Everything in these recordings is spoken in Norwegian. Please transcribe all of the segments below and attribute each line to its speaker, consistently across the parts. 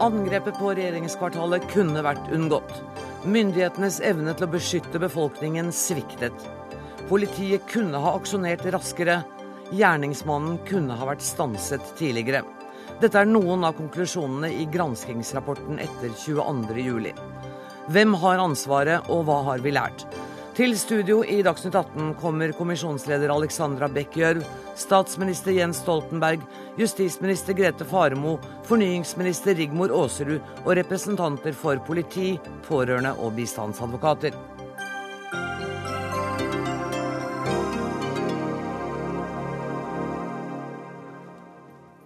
Speaker 1: Angrepet på regjeringskvartalet kunne vært unngått. Myndighetenes evne til å beskytte befolkningen sviktet. Politiet kunne ha aksjonert raskere. Gjerningsmannen kunne ha vært stanset tidligere. Dette er noen av konklusjonene i granskingsrapporten etter 22.07. Hvem har ansvaret, og hva har vi lært? Til studio i Dagsnytt 18 kommer kommisjonsleder Alexandra Bech Gjørv, statsminister Jens Stoltenberg, justisminister Grete Faremo, fornyingsminister Rigmor Aasrud og representanter for politi, pårørende og bistandsadvokater.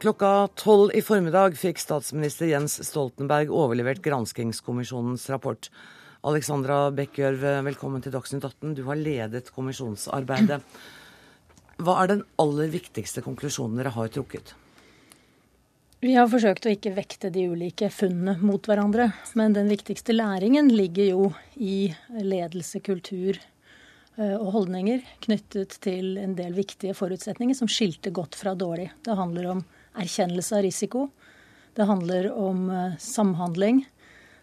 Speaker 1: Klokka tolv i formiddag fikk statsminister Jens Stoltenberg overlevert granskingskommisjonens rapport. Alexandra Bekkjørv, velkommen til Dagsnytt 18. Du har ledet kommisjonsarbeidet. Hva er den aller viktigste konklusjonen dere har trukket?
Speaker 2: Vi har forsøkt å ikke vekte de ulike funnene mot hverandre. Men den viktigste læringen ligger jo i ledelse, kultur eh, og holdninger knyttet til en del viktige forutsetninger som skilte godt fra dårlig. Det handler om erkjennelse av risiko. Det handler om eh, samhandling.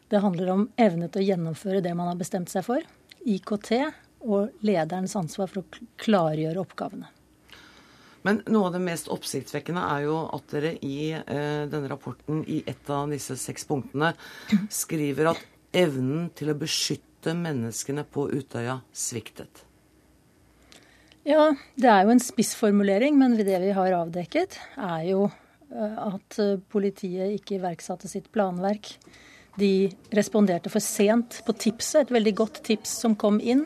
Speaker 2: Det handler om evne til å gjennomføre det man har bestemt seg for. IKT og lederens ansvar for å klargjøre oppgavene.
Speaker 1: Men noe av det mest oppsiktsvekkende er jo at dere i eh, denne rapporten i et av disse seks punktene skriver at evnen til å beskytte menneskene på Utøya sviktet.
Speaker 2: Ja, det er jo en spissformulering, men det vi har avdekket, er jo eh, at eh, politiet ikke iverksatte sitt planverk. De responderte for sent på tipset, et veldig godt tips som kom inn.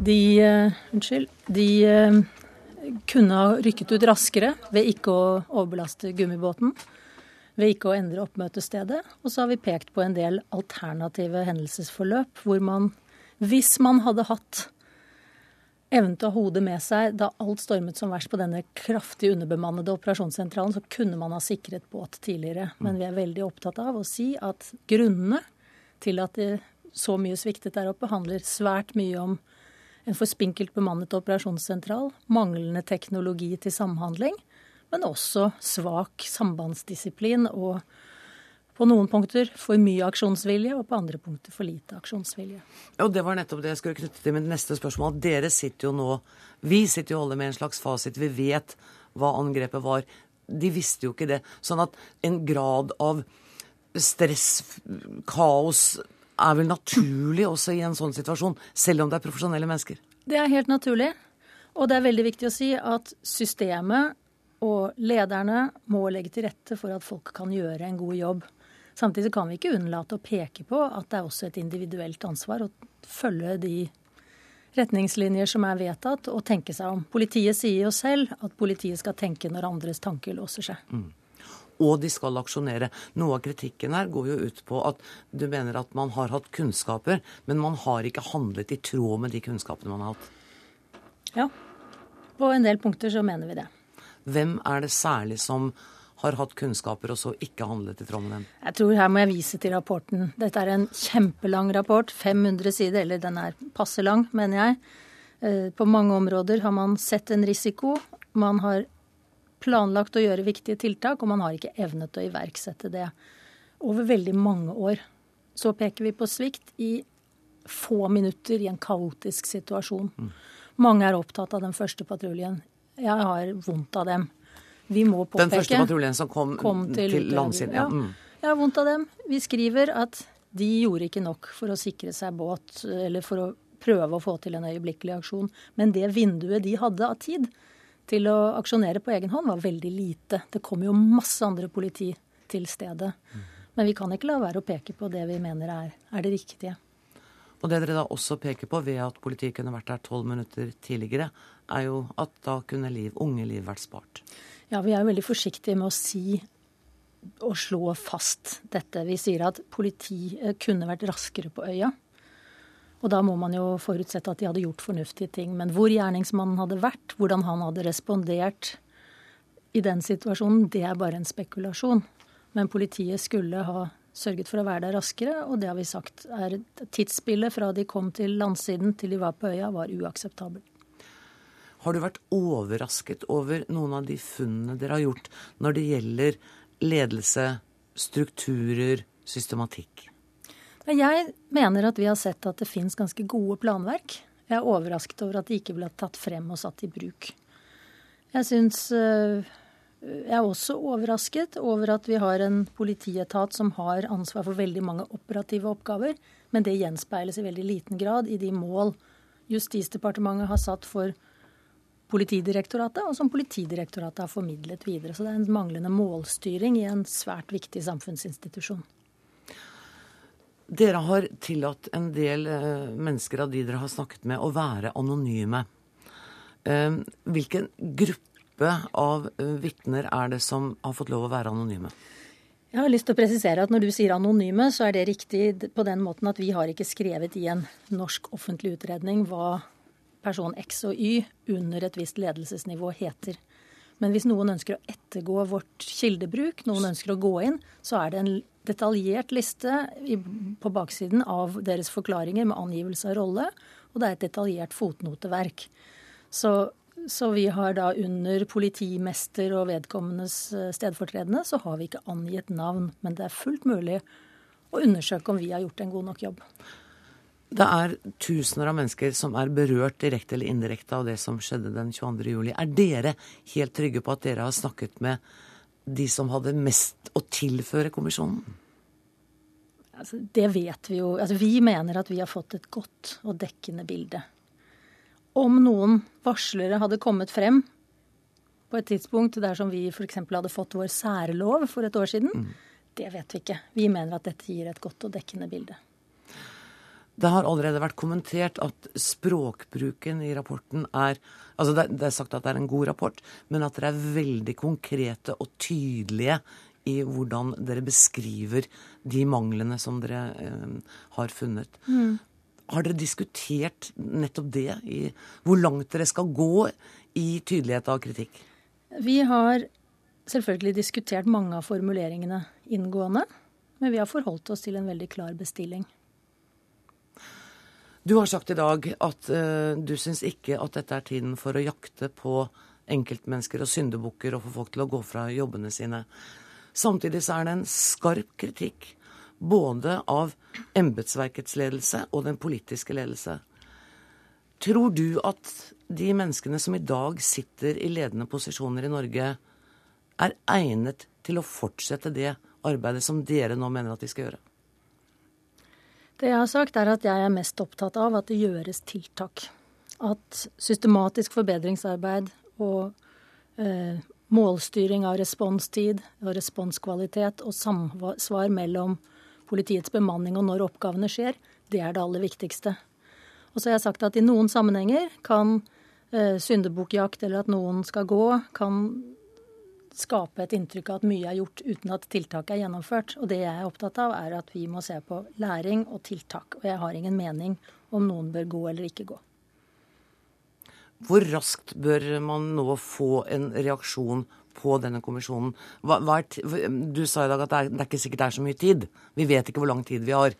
Speaker 2: De, uh, unnskyld, de uh, kunne ha rykket ut raskere ved ikke å overbelaste gummibåten. Ved ikke å endre oppmøtestedet. Og så har vi pekt på en del alternative hendelsesforløp hvor man, hvis man hadde hatt evnen til å ha hodet med seg da alt stormet som verst på denne kraftig underbemannede operasjonssentralen, så kunne man ha sikret båt tidligere. Men vi er veldig opptatt av å si at grunnene til at det så mye sviktet der oppe, handler svært mye om en for spinkelt bemannet operasjonssentral, manglende teknologi til samhandling, men også svak sambandsdisiplin og på noen punkter for mye aksjonsvilje, og på andre punkter for lite aksjonsvilje.
Speaker 1: Og Det var nettopp det jeg skulle knytte til mitt neste spørsmål. Dere sitter jo nå Vi sitter jo alle med en slags fasit. Vi vet hva angrepet var. De visste jo ikke det. Sånn at en grad av stress, kaos, er vel naturlig også i en sånn situasjon, selv om det er profesjonelle mennesker?
Speaker 2: Det er helt naturlig. Og det er veldig viktig å si at systemet og lederne må legge til rette for at folk kan gjøre en god jobb. Samtidig kan vi ikke unnlate å peke på at det er også et individuelt ansvar å følge de retningslinjer som er vedtatt, og tenke seg om. Politiet sier jo selv at politiet skal tenke når andres tanker låser seg. Mm.
Speaker 1: Og de skal aksjonere. Noe av kritikken her går jo ut på at du mener at man har hatt kunnskaper, men man har ikke handlet i tråd med de kunnskapene man har hatt.
Speaker 2: Ja. På en del punkter så mener vi det.
Speaker 1: Hvem er det særlig som har hatt kunnskaper og så ikke handlet i tråd med dem?
Speaker 2: Jeg tror her må jeg vise til rapporten. Dette er en kjempelang rapport, 500 sider, eller den er passe lang, mener jeg. Eh, på mange områder har man sett en risiko. Man har planlagt å gjøre viktige tiltak, og man har ikke evnet å iverksette det over veldig mange år. Så peker vi på svikt i få minutter i en kaotisk situasjon. Mm. Mange er opptatt av den første patruljen. Jeg har vondt av dem vi må påpeke
Speaker 1: Den første patruljen som kom, kom til, til landsiden?
Speaker 2: Ja. Mm. Jeg har vondt av dem. Vi skriver at de gjorde ikke nok for å sikre seg båt, eller for å prøve å få til en øyeblikkelig aksjon. Men det vinduet de hadde av tid til å aksjonere på egen hånd, var veldig lite. Det kom jo masse andre politi til stedet. Men vi kan ikke la være å peke på det vi mener er, er det riktige.
Speaker 1: Og det dere da også peker på ved at politiet kunne vært der tolv minutter tidligere, er jo at da kunne liv, unge liv vært spart.
Speaker 2: Ja, vi er jo veldig forsiktige med å si og slå fast dette. Vi sier at politiet kunne vært raskere på øya. Og da må man jo forutsette at de hadde gjort fornuftige ting. Men hvor gjerningsmannen hadde vært, hvordan han hadde respondert i den situasjonen, det er bare en spekulasjon. Men politiet skulle ha sørget for å være der raskere, og det har vi sagt er tidsspillet fra de kom til landsiden til de var på øya, var uakseptabelt.
Speaker 1: Har du vært overrasket over noen av de funnene dere har gjort når det gjelder ledelse, strukturer, systematikk?
Speaker 2: Jeg mener at vi har sett at det finnes ganske gode planverk. Jeg er overrasket over at de ikke ble tatt frem og satt i bruk. Jeg syns eh, Jeg er også overrasket over at vi har en politietat som har ansvar for veldig mange operative oppgaver, men det gjenspeiles i veldig liten grad i de mål Justisdepartementet har satt for Politidirektoratet, og som Politidirektoratet har formidlet videre. Så det er en manglende målstyring i en svært viktig samfunnsinstitusjon.
Speaker 1: Dere har tillatt en del eh, mennesker av de dere har snakket med, å være anonyme. Eh, hvilken gruppe av eh, vitner er det som har fått lov å være anonyme?
Speaker 2: Jeg har lyst til å presisere at Når du sier anonyme, så er det riktig på den måten at vi har ikke skrevet i en norsk offentlig utredning hva person X og Y under et visst ledelsesnivå heter. Men hvis noen ønsker å ettergå vårt kildebruk, noen ønsker å gå inn, så er det en detaljert liste på baksiden av deres forklaringer med angivelse av rolle, og det er et detaljert fotnoteverk. Så, så vi har da under politimester og vedkommendes eh, stedfortredende, så har vi ikke angitt navn. Men det er fullt mulig å undersøke om vi har gjort en god nok jobb.
Speaker 1: Det er tusener av mennesker som er berørt direkte eller indirekte av det som skjedde den 22. juli. Er dere helt trygge på at dere har snakket med de som hadde mest å tilføre kommisjonen?
Speaker 2: Altså, det vet vi jo. Altså, vi mener at vi har fått et godt og dekkende bilde. Om noen varslere hadde kommet frem på et tidspunkt dersom vi f.eks. hadde fått vår særlov for et år siden, mm. det vet vi ikke. Vi mener at dette gir et godt og dekkende bilde.
Speaker 1: Det har allerede vært kommentert at språkbruken i rapporten er Altså det, er sagt at det er en god rapport, men at dere er veldig konkrete og tydelige i hvordan dere beskriver de manglene som dere eh, har funnet. Mm. Har dere diskutert nettopp det? I hvor langt dere skal gå i tydelighet av kritikk?
Speaker 2: Vi har selvfølgelig diskutert mange av formuleringene inngående. Men vi har forholdt oss til en veldig klar bestilling.
Speaker 1: Du har sagt i dag at uh, du syns ikke at dette er tiden for å jakte på enkeltmennesker og syndebukker og få folk til å gå fra jobbene sine. Samtidig så er det en skarp kritikk både av embetsverkets ledelse og den politiske ledelse. Tror du at de menneskene som i dag sitter i ledende posisjoner i Norge, er egnet til å fortsette det arbeidet som dere nå mener at de skal gjøre?
Speaker 2: Det jeg har sagt, er at jeg er mest opptatt av at det gjøres tiltak. At systematisk forbedringsarbeid og eh, målstyring av responstid og responskvalitet og samsvar mellom politiets bemanning og når oppgavene skjer, det er det aller viktigste. Og så har jeg sagt at i noen sammenhenger kan eh, syndebukkjakt eller at noen skal gå, kan skape et inntrykk av at mye er gjort uten at tiltak er gjennomført. Og det jeg er opptatt av, er at vi må se på læring og tiltak. Og jeg har ingen mening om noen bør gå eller ikke gå.
Speaker 1: Hvor raskt bør man nå få en reaksjon på denne kommisjonen? Hva, hva du sa i dag at det er, det er ikke sikkert det er så mye tid. Vi vet ikke hvor lang tid vi har.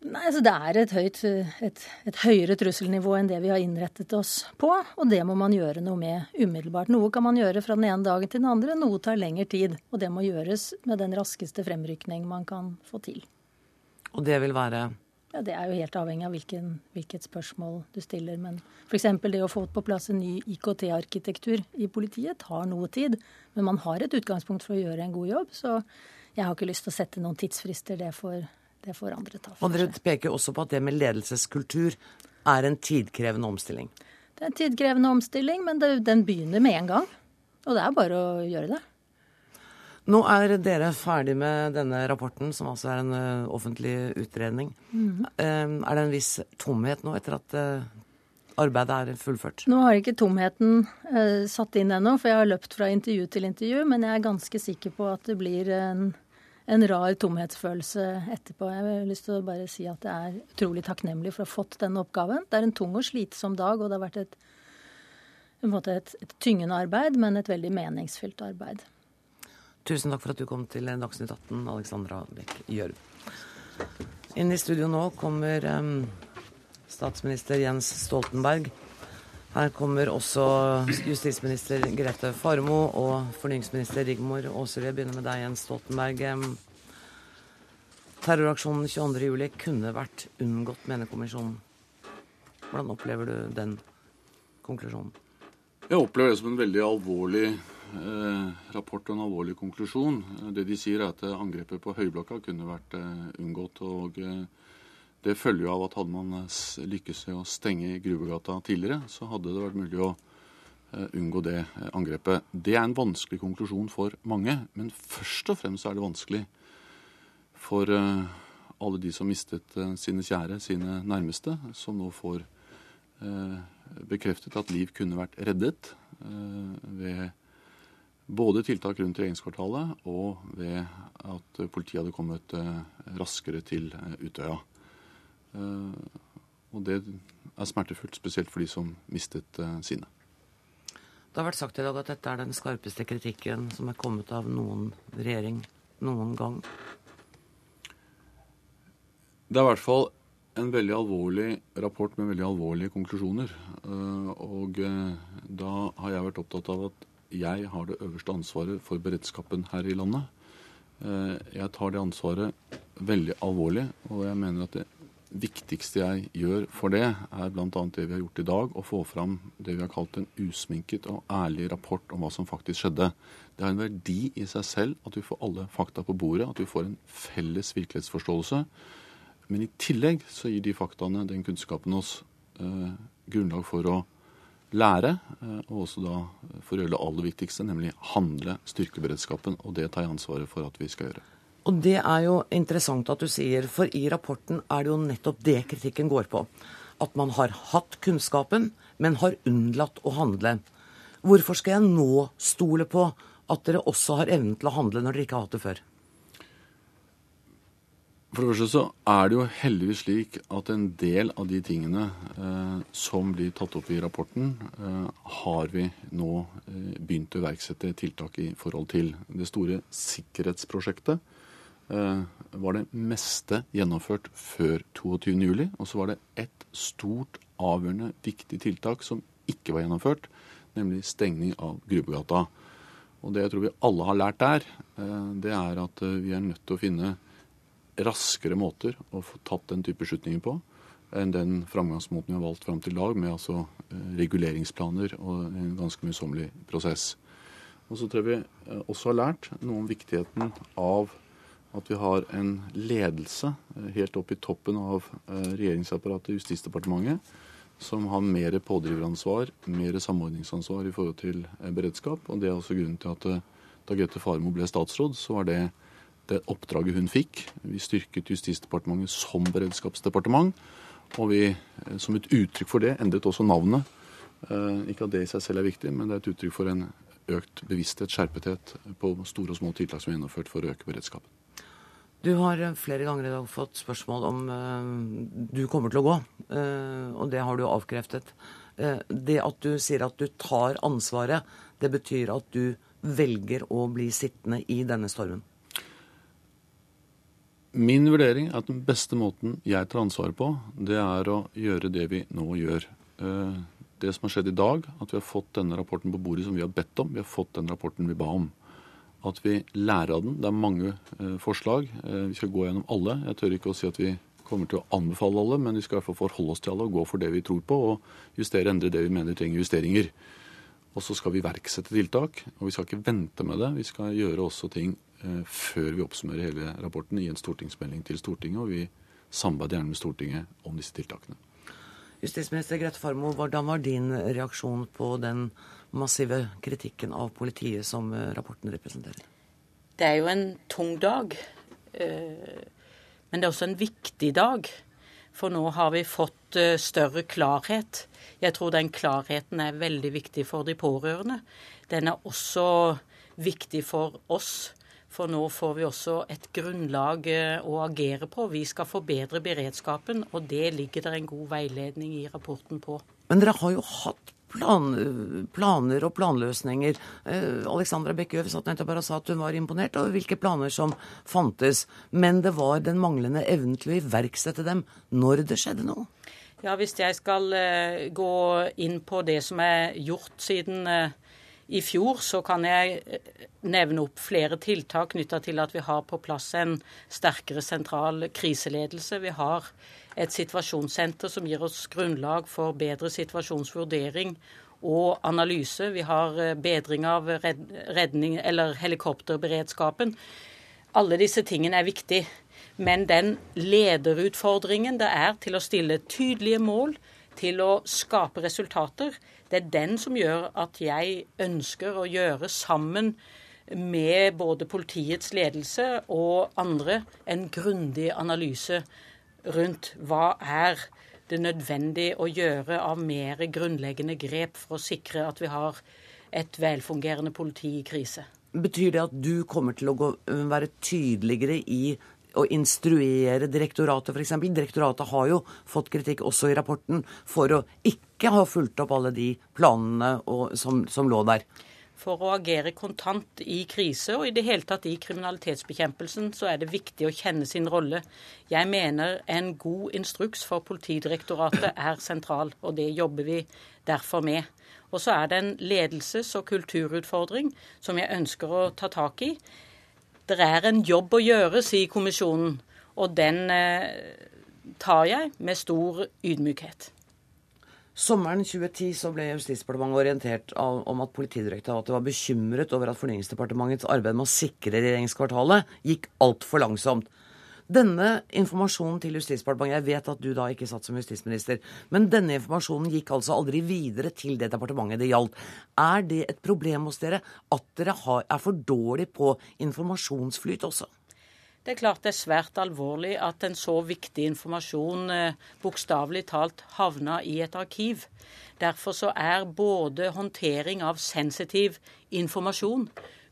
Speaker 2: Nei, altså Det er et, høyt, et, et, høyere trusselnivå enn det vi har innrettet oss på. Og det må man gjøre noe med umiddelbart. Noe kan man gjøre fra den ene dagen til den andre, noe tar lengre tid. Og det må gjøres med den raskeste fremrykning man kan få til.
Speaker 1: Og det vil være?
Speaker 2: Ja, Det er jo helt avhengig av hvilken, hvilket spørsmål du stiller. Men f.eks. det å få på plass en ny IKT-arkitektur i politiet tar noe tid. Men man har et utgangspunkt for å gjøre en god jobb. Så jeg har ikke lyst til å sette noen tidsfrister. Det får det får andre ta for
Speaker 1: seg. Og dere peker også på at det med ledelseskultur er en tidkrevende omstilling?
Speaker 2: Det er en tidkrevende omstilling, men det, den begynner med en gang. Og det er bare å gjøre det.
Speaker 1: Nå er dere ferdig med denne rapporten, som altså er en uh, offentlig utredning. Mm. Uh, er det en viss tomhet nå etter at uh, arbeidet er fullført?
Speaker 2: Nå har ikke tomheten satt inn ennå, for jeg har løpt fra intervju til intervju. Men jeg er ganske sikker på at det blir en en rar tomhetsfølelse etterpå. Jeg har lyst til å bare si at jeg er utrolig takknemlig for å ha fått denne oppgaven. Det er en tung og slitsom dag, og det har vært et, et, et tyngende arbeid, men et veldig meningsfylt arbeid.
Speaker 1: Tusen takk for at du kom til Dagsnytt 18, Alexandra Bech Gjørv. Inn i studio nå kommer um, statsminister Jens Stoltenberg. Her kommer også justisminister Grete Farmo og fornyingsminister Rigmor Aasrud. Jeg begynner med deg, Jens Stoltenberg. Terroraksjonen 22.07 kunne vært unngått, mener kommisjonen. Hvordan opplever du den konklusjonen?
Speaker 3: Jeg opplever det som en veldig alvorlig eh, rapport og en alvorlig konklusjon. Det de sier, er at angrepet på Høyblokka kunne vært eh, unngått. og eh, Det følger jo av at hadde man eh, lykkes i å stenge Gruvegata tidligere, så hadde det vært mulig å eh, unngå det eh, angrepet. Det er en vanskelig konklusjon for mange, men først og fremst er det vanskelig for alle de som mistet sine kjære, sine nærmeste, som nå får bekreftet at liv kunne vært reddet ved både tiltak rundt regjeringskvartalet og ved at politiet hadde kommet raskere til Utøya. Eh, og det er smertefullt, spesielt for de som mistet sine.
Speaker 1: Det har vært sagt i dag at dette er den skarpeste kritikken som er kommet av noen regjering noen gang.
Speaker 3: Det er i hvert fall en veldig alvorlig rapport med veldig alvorlige konklusjoner. Og da har jeg vært opptatt av at jeg har det øverste ansvaret for beredskapen her i landet. Eh, jeg tar det ansvaret veldig alvorlig, og jeg mener at det viktigste jeg gjør for det, er bl.a. det vi har gjort i dag, å få fram det vi har kalt en usminket og ærlig rapport om hva som faktisk skjedde. Det har en verdi i seg selv at vi får alle fakta på bordet, at vi får en felles virkelighetsforståelse. Men i tillegg så gir de faktaene, den kunnskapen, oss eh, grunnlag for å lære, eh, og også da for å gjøre det aller viktigste, nemlig handle styrkeberedskapen. Og det tar jeg ansvaret for at vi skal gjøre.
Speaker 1: Og det er jo interessant at du sier, for i rapporten er det jo nettopp det kritikken går på. At man har hatt kunnskapen, men har unnlatt å handle. Hvorfor skal jeg nå stole på at dere også har evnen til å handle når dere ikke har hatt det før?
Speaker 3: For det første så er det jo heldigvis slik at en del av de tingene eh, som blir tatt opp i rapporten, eh, har vi nå eh, begynt å iverksette tiltak i forhold til. Det store sikkerhetsprosjektet var det meste gjennomført før 22.07. Og så var det ett stort, avgjørende, viktig tiltak som ikke var gjennomført, nemlig stengning av Grubbegata. Og det jeg tror vi alle har lært der, eh, det er at eh, vi er nødt til å finne raskere måter å få tatt den type beslutninger på enn den framgangsmåten vi har valgt fram til i dag, med altså eh, reguleringsplaner og en ganske møysommelig prosess. Og så tror jeg vi eh, også har lært noe om viktigheten av at vi har en ledelse eh, helt opp i toppen av regjeringsapparatet, Justisdepartementet, som har mer pådriveransvar, mer samordningsansvar i forhold til beredskap. Og det er også grunnen til at da Grete Farmo ble statsråd, så var det det oppdraget hun fikk. Vi styrket Justisdepartementet som beredskapsdepartement. Og vi, eh, som et uttrykk for det, endret også navnet. Eh, ikke at det i seg selv er viktig, men det er et uttrykk for en økt bevissthet, skjerpethet på store og små tiltak som er gjennomført for å øke beredskapen.
Speaker 1: Du har eh, flere ganger i dag fått spørsmål om du kommer til å gå, og det har du avkreftet. det at du sier at du tar ansvaret, det betyr at du velger å bli sittende i denne stormen?
Speaker 3: Min vurdering er at den beste måten jeg tar ansvaret på, det er å gjøre det vi nå gjør. Det som har skjedd i dag, at vi har fått denne rapporten på bordet som vi har bedt om. Vi har fått den rapporten vi ba om. At vi lærer av den. Det er mange eh, forslag. Eh, vi skal gå gjennom alle. Jeg tør ikke å si at vi kommer til å anbefale alle, men vi skal i hvert fall forholde oss til alle og gå for det vi tror på, og justere endre det vi mener trenger justeringer. Og så skal vi iverksette tiltak, og vi skal ikke vente med det. Vi skal gjøre også ting Eh, før vi oppsummerer hele rapporten i en stortingsmelding til Stortinget. Og vi samarbeider gjerne med Stortinget om disse tiltakene.
Speaker 1: Justisminister Grete Farmo, hvordan var din reaksjon på den massive kritikken av politiet som eh, rapporten representerer?
Speaker 4: Det er jo en tung dag. Eh, men det er også en viktig dag. For nå har vi fått større klarhet. Jeg tror den klarheten er veldig viktig for de pårørende. Den er også viktig for oss for nå får vi også et grunnlag eh, å agere på. Vi skal forbedre beredskapen, og det ligger det en god veiledning i rapporten på.
Speaker 1: Men dere har jo hatt plan, planer og planløsninger. Eh, Alexandra Bekkjøv satt nettopp her og sa at hun var imponert over hvilke planer som fantes. Men det var den manglende evnen til å iverksette dem når det skjedde noe.
Speaker 4: Ja, Hvis jeg skal uh, gå inn på det som er gjort siden uh, i fjor, så kan jeg nevne opp flere tiltak knytta til at vi har på plass en sterkere sentral kriseledelse. Vi har et situasjonssenter som gir oss grunnlag for bedre situasjonsvurdering og analyse. Vi har bedring av redning, eller helikopterberedskapen. Alle disse tingene er viktige. Men den lederutfordringen det er til å stille tydelige mål, til å skape resultater, det er den som gjør at jeg ønsker å gjøre sammen med både politiets ledelse og andre en grundig analyse rundt hva er det nødvendig å gjøre av mer grunnleggende grep for å sikre at vi har et velfungerende politi i krise.
Speaker 1: Betyr det at du kommer til å gå, være tydeligere i å instruere direktoratet, f.eks. Direktoratet har jo fått kritikk også i rapporten for å ikke ha fulgt opp alle de planene og, som, som, lå der.
Speaker 4: For å agere kontant i krise og i det hele tatt i kriminalitetsbekjempelsen, så er det viktig å kjenne sin rolle. Jeg mener en god instruks for Politidirektoratet er sentral, og det jobber vi derfor med. Og så er det en ledelses- og kulturutfordring som jeg ønsker å ta tak i. Det er en jobb å gjøre, sier kommisjonen, og den eh, tar jeg med stor ydmykhet.
Speaker 1: Sommeren 2010 så ble Justisdepartementet orientert om at Politidirektoratet var bekymret over at Fornyingsdepartementets arbeid med å sikre regjeringskvartalet gikk altfor langsomt. Denne informasjonen til Justisdepartementet Jeg vet at du da ikke satt som justisminister, men denne informasjonen gikk altså aldri videre til det departementet det gjaldt. Er det et problem hos dere at dere er for dårlig på informasjonsflyt også?
Speaker 4: Det er klart det er svært alvorlig at en så viktig informasjon eh, bokstavelig talt havna i et arkiv. Derfor så er både håndtering av sensitiv informasjon,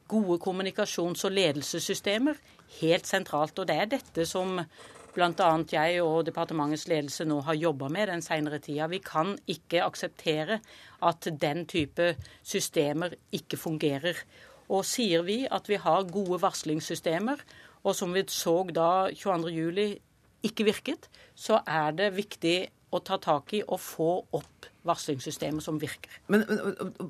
Speaker 4: gode kommunikasjons- og ledelsessystemer helt sentralt. Og det er dette som bl.a. jeg og departementets ledelse nå har jobba med den senere tida. Vi kan ikke akseptere at den type systemer ikke fungerer. Og sier vi at vi har gode varslingssystemer, og som vi så da 22.07 ikke virket, så er det viktig å ta tak i og få opp varslingssystemet som virker.
Speaker 1: Men,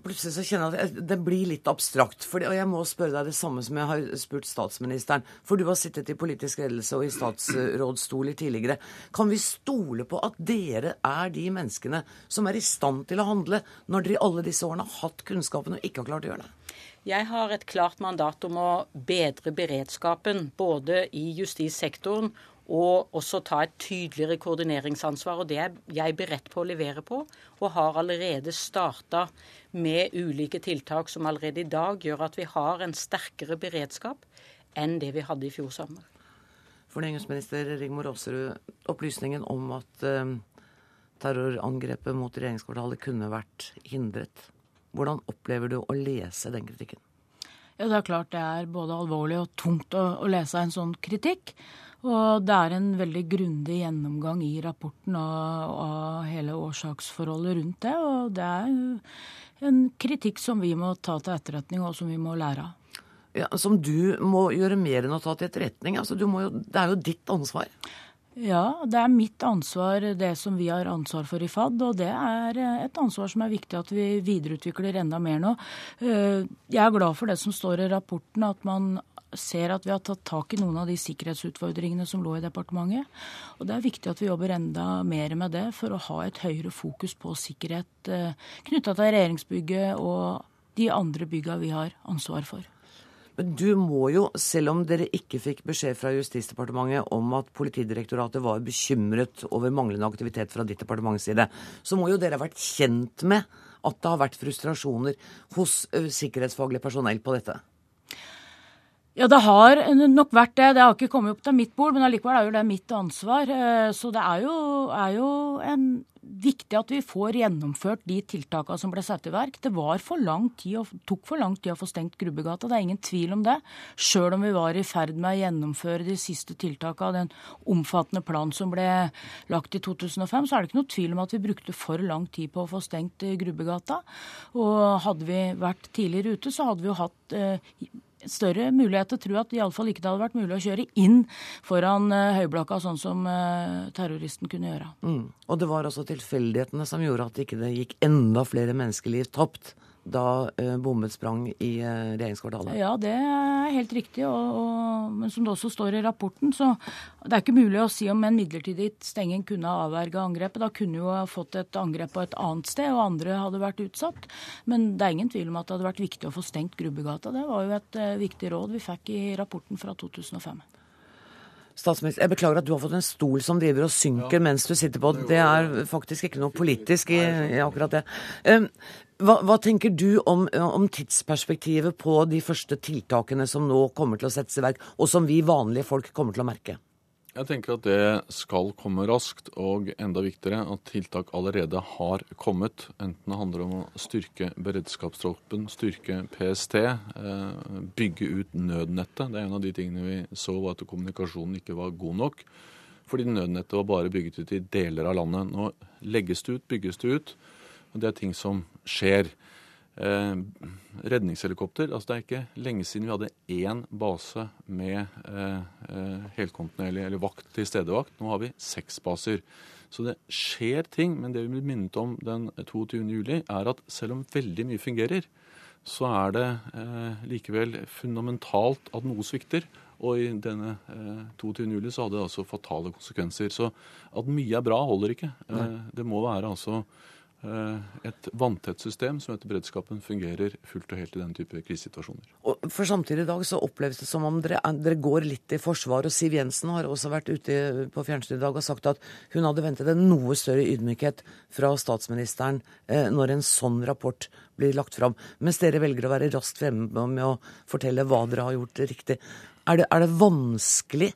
Speaker 1: plutselig så kjenner jeg at det blir litt abstrakt. For, og jeg må spørre deg det samme som jeg har spurt statsministeren. For du har sittet i politisk ledelse og i statsrådsstoler tidligere. Kan vi stole på at dere er de menneskene som er i stand til å handle, når dere i alle disse årene har hatt kunnskapen og ikke har klart å gjøre det?
Speaker 4: Jeg har et klart mandat om å bedre beredskapen både i justissektoren og også ta et tydeligere koordineringsansvar. og Det er jeg beredt på å levere på, og har allerede starta med ulike tiltak som allerede i dag gjør at vi har en sterkere beredskap enn det vi hadde i fjor sommer.
Speaker 1: Fornyingsminister Rigmor Aasrud, opplysningen om at uh, terrorangrepet mot regjeringskvartalet kunne vært hindret. Hvordan opplever du å lese den kritikken?
Speaker 5: Ja, Det er klart det er både alvorlig og tungt å, å lese en sånn kritikk. Og det er en veldig grundig gjennomgang i rapporten av, av, hele årsaksforholdet rundt det. Og det er en kritikk som vi må ta til etterretning, og som vi må lære av.
Speaker 1: Ja, som du må gjøre mer enn å ta til etterretning. Altså, jo, det er jo ditt ansvar.
Speaker 5: Ja, det er mitt ansvar, det som vi har ansvar for i FAD. Og det er et ansvar som er viktig at vi videreutvikler enda mer nå. Eh, jeg er glad for det som står i rapporten, at man ser at vi har tatt tak i noen av de sikkerhetsutfordringene som lå i departementet. Og det er viktig at vi jobber enda mer med det for å ha et høyere fokus på sikkerhet eh, knytta til regjeringsbygget og de andre bygga vi har ansvar for.
Speaker 1: Men du må jo, selv om dere ikke fikk beskjed fra Justisdepartementet om at Politidirektoratet var bekymret over manglende aktivitet fra ditt departements side, så må jo dere ha vært kjent med at det har vært frustrasjoner hos sikkerhetsfaglig personell på dette?
Speaker 5: Ja, det har nok vært det. Det har ikke kommet opp til mitt bord, men allikevel er jo det mitt ansvar. Eh, så det er jo, er jo en, viktig at vi får gjennomført de tiltakene som ble satt i verk. Det var for lang tid, tok for lang tid å få stengt Grubbegata, det er ingen tvil om det. Sjøl om vi var i ferd med å gjennomføre de siste tiltakene av den omfattende planen som ble lagt i 2005, så er det ikke noe tvil om at vi brukte for lang tid på å få stengt Grubbegata. Og hadde vi vært tidligere ute, så hadde vi jo hatt eh, større mulighet til å tro at iallfall ikke hadde vært mulig å kjøre inn foran uh, Høyblokka, sånn som uh, terroristen kunne gjøre.
Speaker 1: Mm. Og det var altså tilfeldighetene som gjorde at det ikke gikk enda flere menneskeliv tapt da eh, bommet sprang i eh, regjeringskvartalet?
Speaker 5: Ja, det er helt riktig. Og, og, men som det også står i rapporten, så det er ikke mulig å si om en midlertidig stenging kunne avverge angrepet. Da kunne jo ha fått et angrep på et annet sted, og andre hadde vært utsatt. Men det er ingen tvil om at det hadde vært viktig å få stengt Grubbegata. Det var jo et uh, viktig råd vi fikk i rapporten fra 2005.
Speaker 1: Statsminister, Jeg beklager at du har fått en stol som driver og synker ja. mens du sitter på den. Det er faktisk ikke noe politisk i, i akkurat det. Um, hva, hva, tenker du om, om, tidsperspektivet på de første tiltakene som nå kommer til å settes i verk, og som vi vanlige folk kommer til å merke?
Speaker 3: Jeg tenker at det skal komme raskt, og enda viktigere at tiltak allerede har kommet. Enten det handler om å styrke beredskapstroppen, styrke PST, eh, bygge ut nødnettet. Det er en av de tingene vi så var at kommunikasjonen ikke var god nok. Fordi nødnettet var bare bygget ut i deler av landet. Nå legges det ut, bygges det ut. Og det er ting som skjer. Eh, redningshelikopter altså Det er ikke lenge siden vi hadde én base med eh, eh helkontinuerlig eller vakt til stedevakt. Nå har vi seks baser. Så det skjer ting. Men det vi blir minnet om den 22. juli, er at selv om veldig mye fungerer, så er det eh, likevel fundamentalt at noe svikter. Og i denne eh, 22. juli så hadde det altså fatale konsekvenser. Så at mye er bra, holder ikke. Eh, det må være altså et vanntett system som etter beredskapen fungerer fullt og helt i den type krisesituasjoner.
Speaker 1: Og for Samtidig i dag så oppleves det som om dere, dere, går litt i forsvar. og Siv Jensen har også vært ute på fjernsynet i dag og sagt at hun hadde ventet en noe større ydmykhet fra statsministeren eh, når en sånn rapport blir lagt fram, mens dere velger å være raskt fremme med å fortelle hva dere har gjort riktig. Er det, er det vanskelig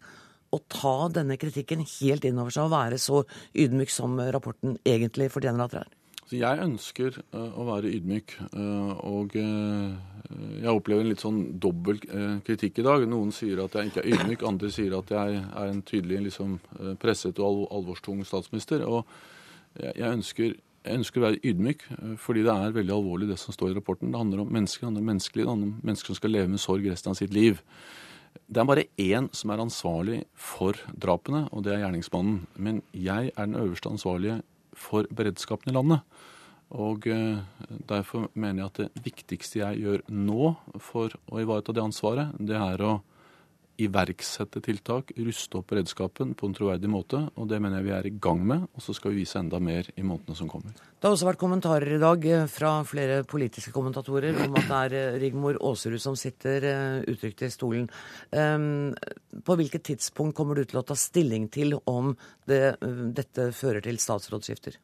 Speaker 1: å ta denne kritikken helt inn over seg og være så ydmyk som rapporten egentlig fortjener at dere er?
Speaker 3: Jeg ønsker uh, å være ydmyk. Uh, og uh, jeg opplever en litt sånn dobbel kritikk i dag. Noen sier at jeg ikke er ydmyk, andre sier at jeg er en tydelig liksom, presset og alvorstung statsminister. Og jeg, ønsker, jeg, ønsker, å være ydmyk, fordi det er veldig alvorlig det som står i rapporten. Det handler om mennesker, det handler om menneskeliv, det handler om mennesker som skal leve med sorg resten av sitt liv. Det er bare én som er ansvarlig for drapene, og det er gjerningsmannen. Men jeg er den øverste ansvarlige for beredskapen i landet. Og eh, Derfor mener jeg at det viktigste jeg gjør nå for å ivareta det ansvaret, det er å iverksette tiltak, ruste opp beredskapen på en troverdig måte. og Det mener jeg vi er i gang med, og så skal vi vise enda mer i månedene som kommer.
Speaker 1: Det har også vært kommentarer i dag eh, fra flere politiske kommentatorer om at det er eh, Rigmor Aasrud som sitter utrygt i stolen. Ehm, på hvilket tidspunkt kommer du til å ta stilling til om det, dette fører til statsrådsskifter?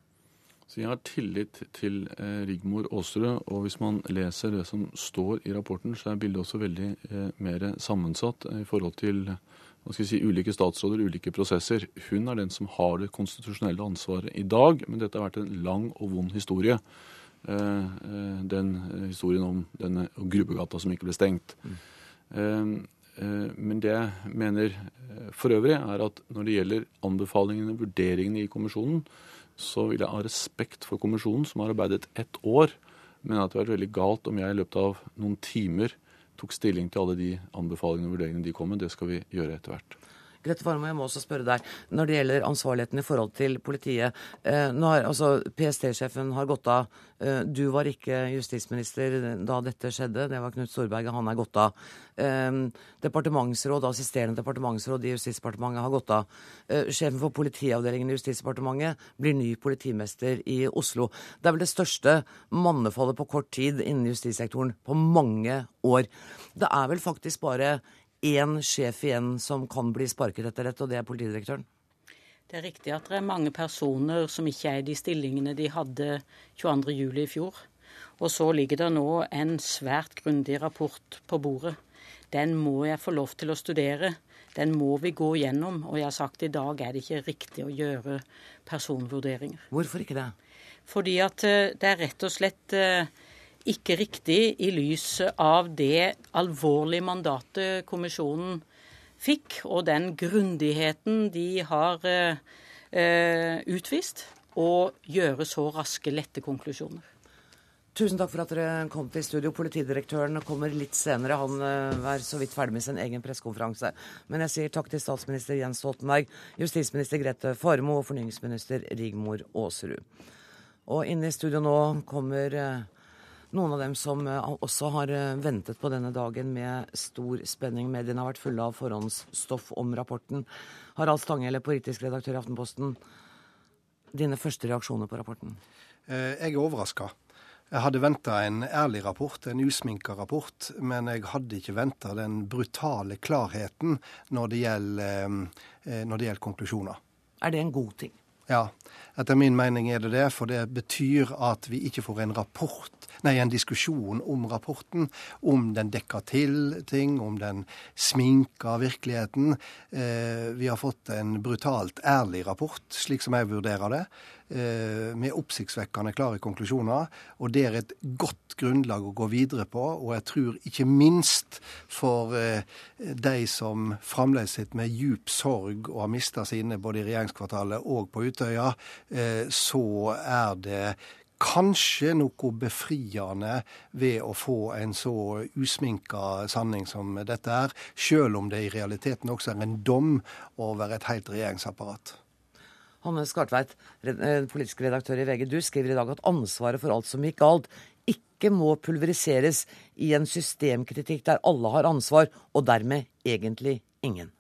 Speaker 3: Så Jeg har tillit til eh, Rigmor Aasrud, og hvis man leser det som står i rapporten, så er bildet også veldig eh, mer sammensatt i forhold til hva skal jeg si, ulike statsråder, ulike prosesser. Hun er den som har det konstitusjonelle ansvaret i dag, men dette har vært en lang og vond historie. Eh, eh den historien om denne Grubbegata som ikke ble stengt. Mm. Eh, eh, men det jeg mener for øvrig, er at når det gjelder anbefalingene, vurderingene i kommisjonen, så vil jeg ha respekt for kommisjonen, som har arbeidet ett år. Men at det hadde vært veldig galt om jeg i løpet av noen timer tok stilling til alle de anbefalingene og vurderingene de kom med. Det skal vi gjøre etter hvert.
Speaker 1: Grete Farmo, jeg må også spørre deg. Når det gjelder ansvarligheten i forhold til politiet. Eh, har, altså, PST-sjefen har gått av. Eh, du var ikke justisminister da dette skjedde. Det var Knut Storberget. Han er gått av. Eh, departementsråd, Assisterende departementsråd i Justisdepartementet har gått av. Sjefen for politiavdelingen i Justisdepartementet blir ny politimester i Oslo. Det er vel det største mannefallet på kort tid innen justissektoren på mange år. Det er vel faktisk bare én sjef igjen som kan bli sparket etter dette, og det er politidirektøren?
Speaker 4: Det er riktig at det er mange personer som ikke er i de stillingene de hadde 22.07. i fjor. Og så ligger det nå en svært grundig rapport på bordet. Den må jeg få lov til å studere. Den må vi gå gjennom. Og jeg har sagt i dag er det ikke riktig å gjøre personvurderinger.
Speaker 1: Hvorfor ikke det?
Speaker 4: Fordi at eh, det er rett og slett eh, ikke riktig i lys av det alvorlige mandatet kommisjonen fikk, og den grundigheten de har eh, utvist, å gjøre så raske, lette konklusjoner.
Speaker 1: Tusen takk for at dere kom til studio. Politidirektøren kommer litt senere. Han uh, er så vidt ferdig med sin egen pressekonferanse. Men jeg sier takk til statsminister Jens Stoltenberg, justisminister Grete Farmo og fornyingsminister Rigmor Aasrud. Og inne i studio nå kommer uh, noen av dem som uh, også har ventet på denne dagen med stor spenning. Mediene har vært fulle av forhåndsstoff om rapporten. Harald Stanghelle, politisk redaktør i Aftenposten. Dine første reaksjoner på rapporten?
Speaker 6: Jeg er overraska. Jeg hadde venta en ærlig rapport, en usminka rapport, men jeg hadde ikke venta den brutale klarheten når det, gjelder, eh, når det gjelder konklusjoner.
Speaker 1: Er det en god ting?
Speaker 6: Ja, etter min mening er det det. For det betyr at vi ikke får en rapport, nei, en diskusjon om rapporten. Om den dekker til ting, om den sminker virkeligheten. Eh, vi har fått en brutalt ærlig rapport, slik som jeg vurderer det. Eh, med oppsiktsvekkende klare konklusjoner. Og det er et godt grunnlag å gå videre på. Og jeg tror ikke minst for eh, de som fremdeles sitter med djup sorg og har mista sine både i regjeringskvartalet og på Utøya, eh, så er det kanskje noe befriende ved å få en så usminka sanning som dette er, sjøl om det i realiteten også er en dom over et helt regjeringsapparat.
Speaker 1: Hanne Skartveit, eh, politisk redaktør i VG, du skriver i dag at ansvaret for alt som gikk galt, ikke må pulveriseres i en systemkritikk der alle har ansvar, og dermed egentlig ingen.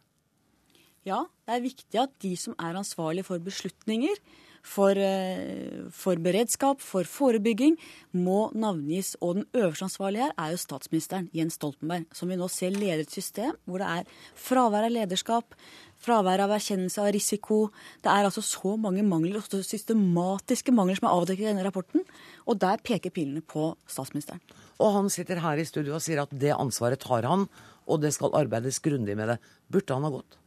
Speaker 7: Ja, det er viktig at de som er ansvarlige for beslutninger, for, eh, for, beredskap, for forebygging, må navngis. Og den øverste ansvarlige her er jo statsministeren, Jens Stoltenberg, som vi nå ser leder et system hvor det er fravær av lederskap, Fravær av erkjennelse av risiko. Det er altså så mange mangler, også systematiske mangler som er avdekket i denne rapporten. Og der peker pilene på statsministeren.
Speaker 1: Og han sitter her i studio og sier at det ansvaret tar han, og det skal arbeides grundig med det. Burde han ha gått?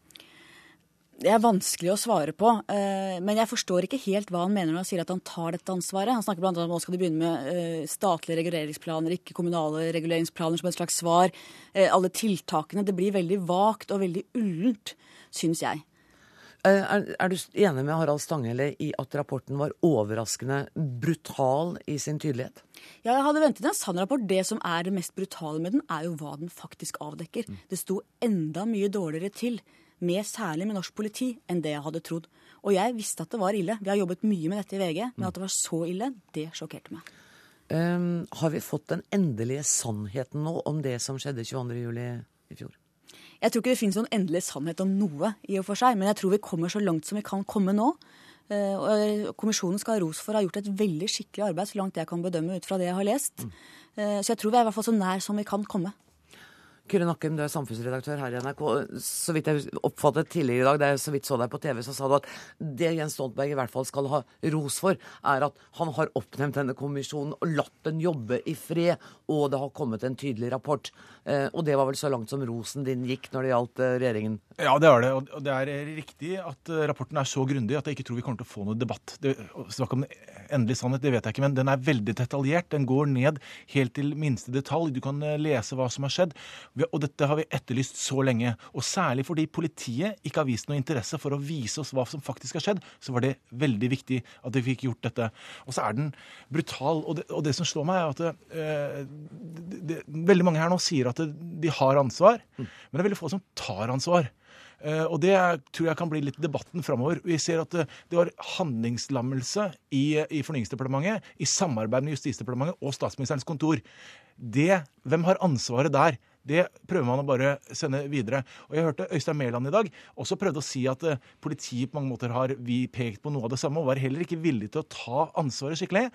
Speaker 7: Det er vanskelig å svare på. Eh, men jeg forstår ikke helt hva han mener når han sier at han tar dette ansvaret. Han snakker bl.a. om at nå skal de begynne med eh, statlige reguleringsplaner, ikke kommunale reguleringsplaner som et slags svar. Eh, alle tiltakene. Det blir veldig vagt og veldig ullent syns jeg.
Speaker 1: Er, er, du enig med Harald Stanghelle i at rapporten var overraskende brutal i sin tydelighet?
Speaker 7: Ja, jeg hadde ventet en sann rapport. Det som er det mest brutale med den, er jo hva den faktisk avdekker. Mm. Det sto enda mye dårligere til, med, særlig med norsk politi, enn det jeg hadde trodd. Og jeg visste at det var ille. Vi har jobbet mye med dette i VG, men at det var så ille, det sjokkerte meg.
Speaker 1: Um, har vi fått den endelige sannheten nå om det som skjedde 22.07. i fjor?
Speaker 7: Jeg tror ikke det finnes noen endelig sannhet om noe, i og for seg, men jeg tror vi kommer så langt som vi kan komme nå. Uh, Kommisjonen skal ha ros for å ha gjort et veldig skikkelig arbeid, så langt jeg kan bedømme ut fra det jeg har lest. Mm. Uh, så jeg tror vi er i hvert fall så nær som vi kan komme.
Speaker 1: Kyrre Nakkem, du er samfunnsredaktør her i NRK. Så vidt jeg oppfattet tidligere i dag, da jeg så vidt så deg på TV, så sa du at det Jens Stoltenberg i hvert fall skal ha ros for, er at han har oppnevnt denne kommisjonen og latt den jobbe i fred, og det har kommet en tydelig rapport. Eh, og det var vel så langt som rosen din gikk når det gjaldt eh, regjeringen?
Speaker 8: Ja, det er det. Og det er riktig at eh, rapporten er så grundig at jeg ikke tror vi kommer til å få noe debatt. Det, snakk om endelig sannhet, det vet jeg ikke, men den er veldig detaljert. Den går ned helt til minste detalj. Du kan lese hva som har skjedd. Og dette har vi etterlyst så lenge. Og særlig fordi politiet ikke har vist noe interesse for å vise oss hva som faktisk har skjedd, så var det veldig viktig at vi fikk gjort dette. Og så er den brutal. Og det, og det som slår meg, er at det, eh, det, det, veldig mange her nå sier at de har ansvar, men det er veldig få som tar ansvar. Uh, og Det tror jeg kan bli litt debatten framover. Vi ser at det, det var handlingslammelse i, i Fornyingsdepartementet i samarbeid med Justisdepartementet og Statsministerens kontor. Det, Hvem har ansvaret der? Det prøver man å bare sende videre. Og Jeg hørte Øystein Mæland i dag også prøvde å si at politiet på mange måter har vi pekt på noe av det samme, og var heller ikke villig til å ta ansvaret skikkelig.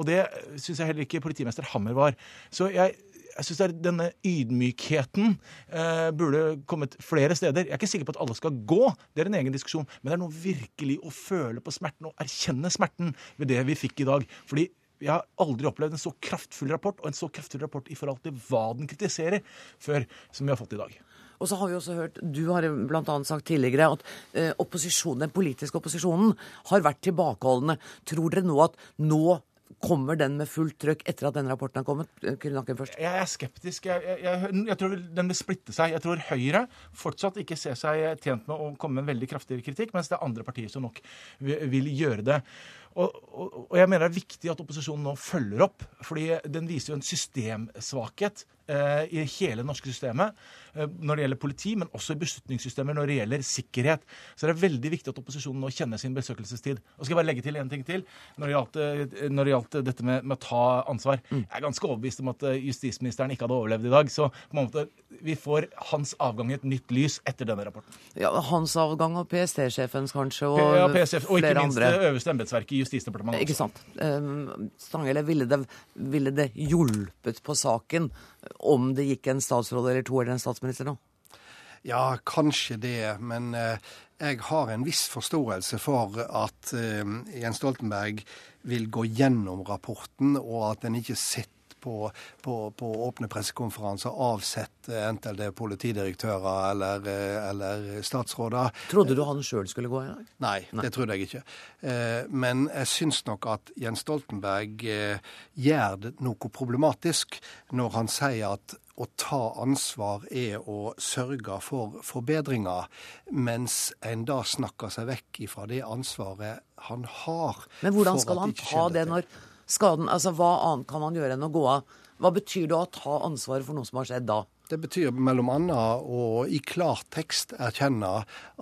Speaker 8: Og det syns jeg heller ikke politimester Hammer var. Så jeg jeg syns denne ydmykheten eh, burde kommet flere steder. Jeg er ikke sikker på at alle skal gå, det er en egen diskusjon. Men det er noe virkelig å føle på smerten og erkjenne smerten ved det vi fikk i dag. Fordi jeg har aldri opplevd en så kraftfull rapport, og en så kraftfull rapport i forhold til hva den kritiserer, før som vi har fått i dag.
Speaker 1: Og så har vi også hørt, Du har bl.a. sagt tidligere at eh, opposisjonen, den politiske opposisjonen har vært tilbakeholdne. Tror dere nå at nå Kommer den med fullt trøkk etter at denne rapporten har kommet? først.
Speaker 8: Jeg er skeptisk. Jeg, jeg, jeg, jeg, tror den vil splitte seg. Jeg tror Høyre fortsatt ikke ser seg tjent med å komme med en veldig kraftig kritikk, mens det er andre partier som nok vil, gjøre det. Og, og, og, jeg mener det er viktig at opposisjonen nå følger opp. fordi den viser jo en systemsvakhet eh, i hele det norske systemet. Eh, når det gjelder politi, men også i beslutningssystemer når det gjelder sikkerhet. Så det er veldig viktig at opposisjonen nå kjenner sin besøkelsestid. Og skal jeg bare legge til en ting til når det gjaldt, eh, når det gjaldt dette med, med, å ta ansvar. Mm. Jeg er ganske overbevist om at eh, justisministeren ikke hadde overlevd i dag. Så på en måte, vi får hans avgang i et nytt lys etter denne rapporten.
Speaker 1: Ja, Hans avgang og PST-sjefens kanskje, og,
Speaker 8: ja, PSF, og ikke minst
Speaker 1: andre.
Speaker 8: det øverste embetsverket i Justisdepartementet.
Speaker 1: Ikke sant. Um, Stanghelle, ville det, ville det hjulpet på saken om det gikk en statsråd eller to eller en statsminister nå?
Speaker 6: Ja, kanskje det. Men eh, jeg har en viss forståelse for at eh, Jens Stoltenberg vil gå gjennom rapporten, og at en ikke sitter på, på, på, åpne pressekonferanser avsette enten det er politidirektører eller, eh, eller, statsråder.
Speaker 1: Trodde du han sjøl skulle gå i dag?
Speaker 6: Nei, Nei, det trodde jeg ikke. Men jeg syns nok at Jens Stoltenberg gjør det noe problematisk når han sier at å ta ansvar er å sørge for forbedringer, mens en da snakker seg vekk ifra det ansvaret han har.
Speaker 1: Men hvordan skal han ta det når skaden Altså, hva annet kan man gjøre enn å gå av? Hva betyr det å ta ansvaret for noe som har skjedd da?
Speaker 6: Det betyr bl.a. å i klartekst erkjenne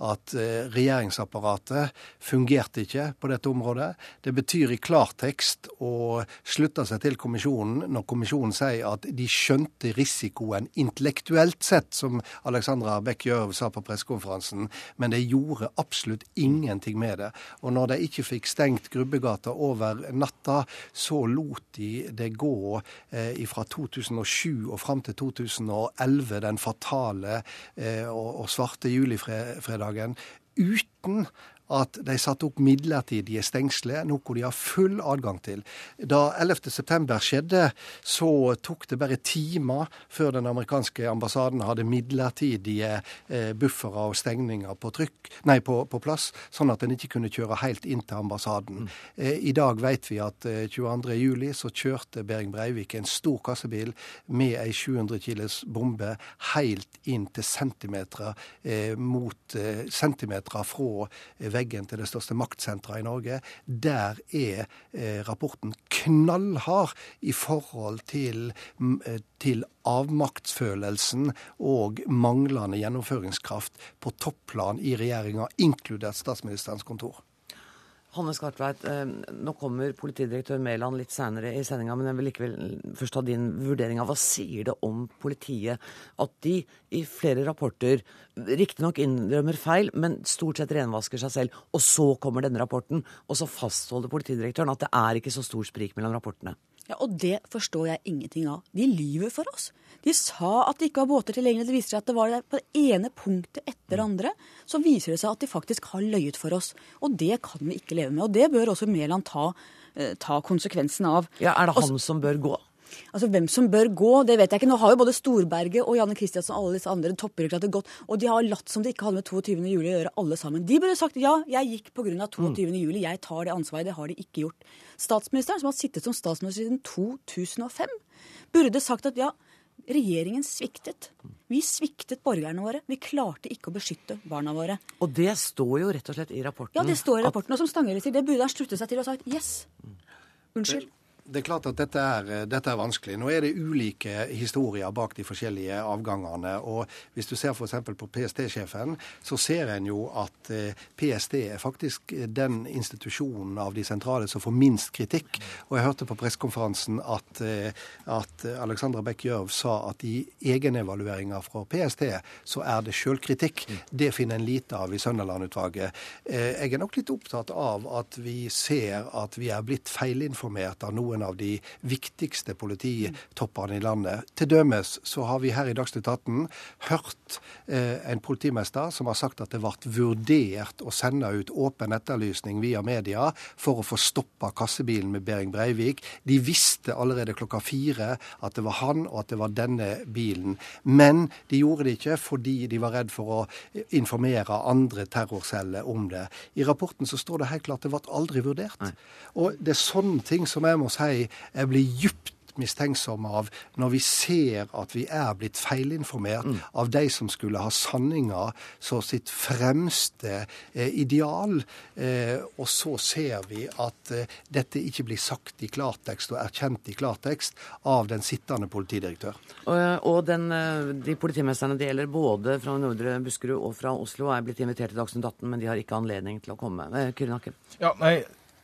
Speaker 6: at eh, regjeringsapparatet fungerte ikke på dette området. Det betyr i klartekst å slutte seg til kommisjonen når kommisjonen sier at de skjønte risikoen intellektuelt sett, som Alexandra Beck Gjørv sa på pressekonferansen, men de gjorde absolutt ingenting med det. Og når de ikke fikk stengt Grubbegata over natta, så lot de det gå eh, fra 2007 og fram til 2011 2011, den fatale eh, og, og svarte julifredagen, uten at de satte opp midlertidige stengsler, noe de har full adgang til. Da 11.9 skjedde, så tok det bare timer før den amerikanske ambassaden hadde midlertidige eh, buffere og stengninger på, trykk, nei, på, på, plass, sånn at en ikke kunne kjøre helt inn til ambassaden. Mm. Eh, I dag vet vi at eh, 22.07 så kjørte Behring Breivik en stor kassebil med ei 700 kilos bombe helt inn til centimeter eh, mot eh, centimeter fra eh, veggen til det største maktsenteret i Norge, der er eh, rapporten knallhard i forhold til, eh, til avmaktsfølelsen og manglende gjennomføringskraft på topplan i regjeringa, inkludert statsministerens kontor.
Speaker 1: Hanne Skartveit, eh, nå kommer politidirektør Mæland litt senere i sendinga, men jeg vil likevel først ha din vurdering av hva sier det om politiet at de i flere rapporter riktignok innrømmer feil, men stort sett renvasker seg selv. Og så kommer denne rapporten, og så fastholder politidirektøren at det er ikke så stor sprik mellom rapportene.
Speaker 7: Ja, Og det forstår jeg ingenting av. De lyver for oss. De sa at det ikke var båter tilgjengelig. Det viser seg at det var det på det ene punktet etter det andre. Så viser det seg at de faktisk har løyet for oss. Og det kan vi ikke leve med. Og det bør også Mæland ta, eh, ta konsekvensen av.
Speaker 1: Ja, Er det han også, som bør gå?
Speaker 7: Altså Hvem som bør gå, det vet jeg ikke. Nå har jo både Storberget og Janne Kristiansen og alle disse andre toppbyråkrater gått, og de har latt som det ikke hadde med 22. juli å gjøre, alle sammen. De burde sagt ja, jeg gikk pga. 22. Mm. juli, jeg tar det ansvaret. Det har de ikke gjort. Statsministeren, som har sittet som statsminister siden 2005, burde sagt at ja, regjeringen sviktet. Vi sviktet borgerne våre. Vi klarte ikke å beskytte barna våre.
Speaker 1: Og det står jo rett og slett i rapporten.
Speaker 7: Ja, det står i rapporten. Og som Stanghelle sier, det burde han slutte seg til og sagt yes. Unnskyld.
Speaker 6: Det er klart at dette er, dette er, vanskelig. Nå er det ulike historier bak de forskjellige avgangene. og Hvis du ser f.eks. på PST-sjefen, så ser en jo at eh, PST er faktisk den institusjonen av de sentrale som får minst kritikk. Og jeg hørte på pressekonferansen at, eh, at Alexandra Beck Gjørv sa at i egenevalueringer fra PST så er det sjølkritikk. Det finner en lite av i Sønderland-utvalget. Eh, jeg er nok litt opptatt av at vi ser at vi er blitt feilinformert av noen noen av de viktigste polititoppene i landet. Til dømes så har vi her i Dagsnytt 18 hørt eh, en politimester som har sagt at det ble vurdert å sende ut åpen etterlysning via media for å få stoppa kassebilen med Behring Breivik. De visste allerede klokka fire at det var han og at det var denne bilen. Men de gjorde det ikke fordi de var redd for å informere andre terrorceller om det. I rapporten så står det helt klart at det ble aldri vurdert. Nei. Og det er sånne ting som jeg må si si jeg blir djupt mistenksomme av når vi ser at vi er blitt feilinformert mm. av de som skulle ha sanninga så sitt fremste eh, ideal, eh, og så ser vi at eh, dette ikke blir sagt i klartekst og erkjent i klartekst av den sittende politidirektør.
Speaker 1: Og, og den, eh, de politimesterne det gjelder både fra Nordre Buskerud og fra Oslo, er blitt invitert til Dagsnytt 18, men de har ikke anledning til å komme. Eh, Kyrre Nakke?
Speaker 8: Ja, nei,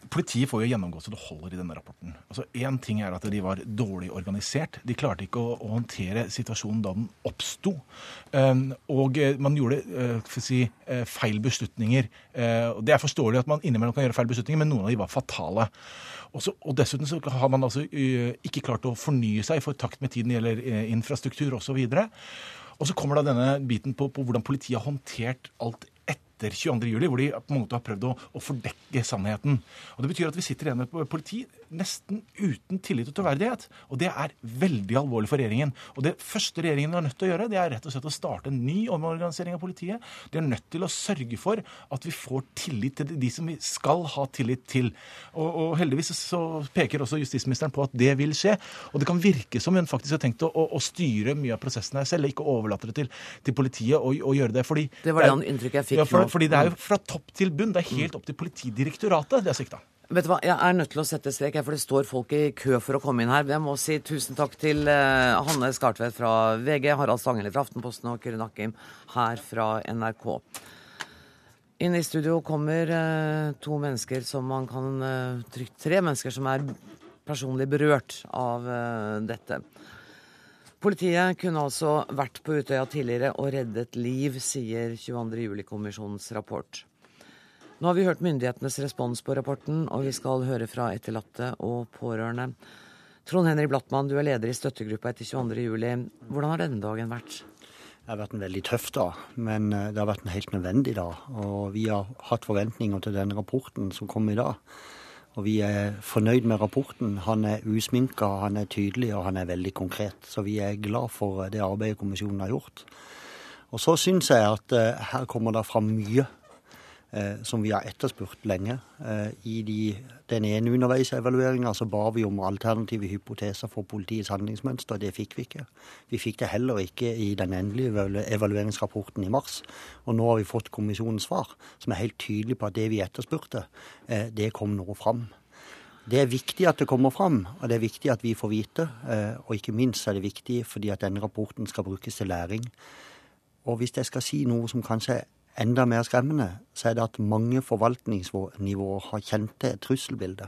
Speaker 8: Politiet får jo gjennomgå så det holder i denne rapporten. Altså, Én ting er at de var dårlig organisert. De klarte ikke å, å håndtere situasjonen da den oppsto. Um, og eh, man gjorde uh, si, uh, feil beslutninger. Det er forståelig at man innimellom kan gjøre feil beslutninger, men noen av de var fatale. Også, og Dessuten så har man altså ikke klart å fornye seg for takt med tiden gjelder infrastruktur osv. Og så kommer da denne biten på, på hvordan politiet har håndtert alt etter 22.07, hvor de på en måte har prøvd å, å, fordekke sannheten. Og Det betyr at vi sitter igjen med politi nesten uten tillit og troverdighet. Og det er veldig alvorlig for regjeringen. Og det første regjeringen er nødt til å gjøre, det er rett og slett å starte en ny omorganisering av politiet. De er nødt til å sørge for at vi får tillit til de som vi skal ha tillit til. Og, og heldigvis så peker også justisministeren på at det vil skje. Og det kan virke som hun faktisk har tenkt å, å, å styre mye av prosessen her selv, ikke overlate det til, til politiet å, gjøre det. Fordi
Speaker 1: det var det inntrykket jeg fikk
Speaker 8: ja, for, fordi det er jo fra topp til bunn. Det er helt opp til Politidirektoratet det er sikta.
Speaker 1: Vet du hva, Jeg er nødt til å sette strek, for det står folk i kø for å komme inn her. Jeg må si tusen takk til uh, Hanne Skartvedt fra VG, Harald Stanghelle fra Aftenposten og Kyrre Nakkim her fra NRK. Inn i studio kommer uh, to mennesker som man kan uh, trygt Tre mennesker som er personlig berørt av dette. Politiet kunne altså vært på Utøya tidligere og reddet liv, sier 22. juli-kommisjonens rapport. Nå har vi hørt myndighetenes respons på rapporten, og vi skal høre fra etterlatte og pårørende. Trond Henry Blattmann, du er leder i støttegruppa etter 22. juli. Hvordan har denne dagen vært?
Speaker 9: Det har vært en veldig tøff dag, men eh, det har vært en helt nødvendig dag. Og vi har hatt forventninger til den rapporten som kom i dag. Og vi er fornøyd med rapporten. Han er usminka, han er tydelig og han er veldig konkret. Så vi er glad for det arbeidet kommisjonen har gjort. Og så syns jeg at uh, her kommer det fram mye eh, som vi har etterspurt lenge. Eh, I de, den ene underveisevalueringa så ba vi om alternative hypoteser for politiets handlingsmønster. Det fikk vi ikke. Vi fikk det heller ikke i den endelige evalueringsrapporten i mars. Og nå har vi fått kommisjonens svar, som er helt tydelig på at det vi etterspurte, eh, det kom nå fram. Det er viktig at det kommer fram, og det er viktig at vi får vite. Eh, og ikke minst er det viktig fordi at denne rapporten skal brukes til læring. Og hvis jeg skal si noe som kanskje er Enda mer skremmende så er det at mange forvaltningsnivåer har kjent til et trusselbilde.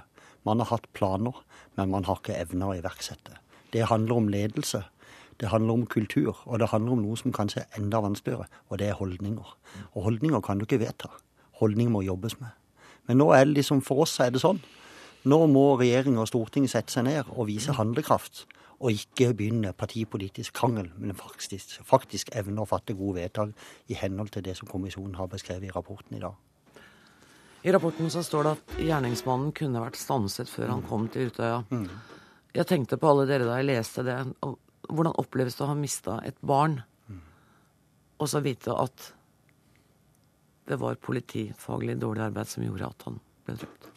Speaker 9: Man har hatt planer, men man har ikke evner å iverksette. Det handler om ledelse. Det handler om kultur, og det handler om noe som kanskje er enda vanskeligere, og det er holdninger. Og holdninger kan du ikke vedta. Holdninger må jobbes med. Men nå er det liksom, for oss er det sånn. Nå må regjering og storting sette seg ned og vise handlekraft og ikke begynne partipolitisk krangel, men faktisk, faktisk evne å fatte gode vedtak i henhold til det som kommisjonen har beskrevet i rapporten i dag.
Speaker 1: I rapporten så står det at gjerningsmannen kunne vært stanset før han kom til Utøya. Mm. Jeg tenkte på alle dere da jeg leste det. Hvordan oppleves det å ha mista et barn, mm. og så vite at det var politifaglig dårlig arbeid som gjorde at han ble drept?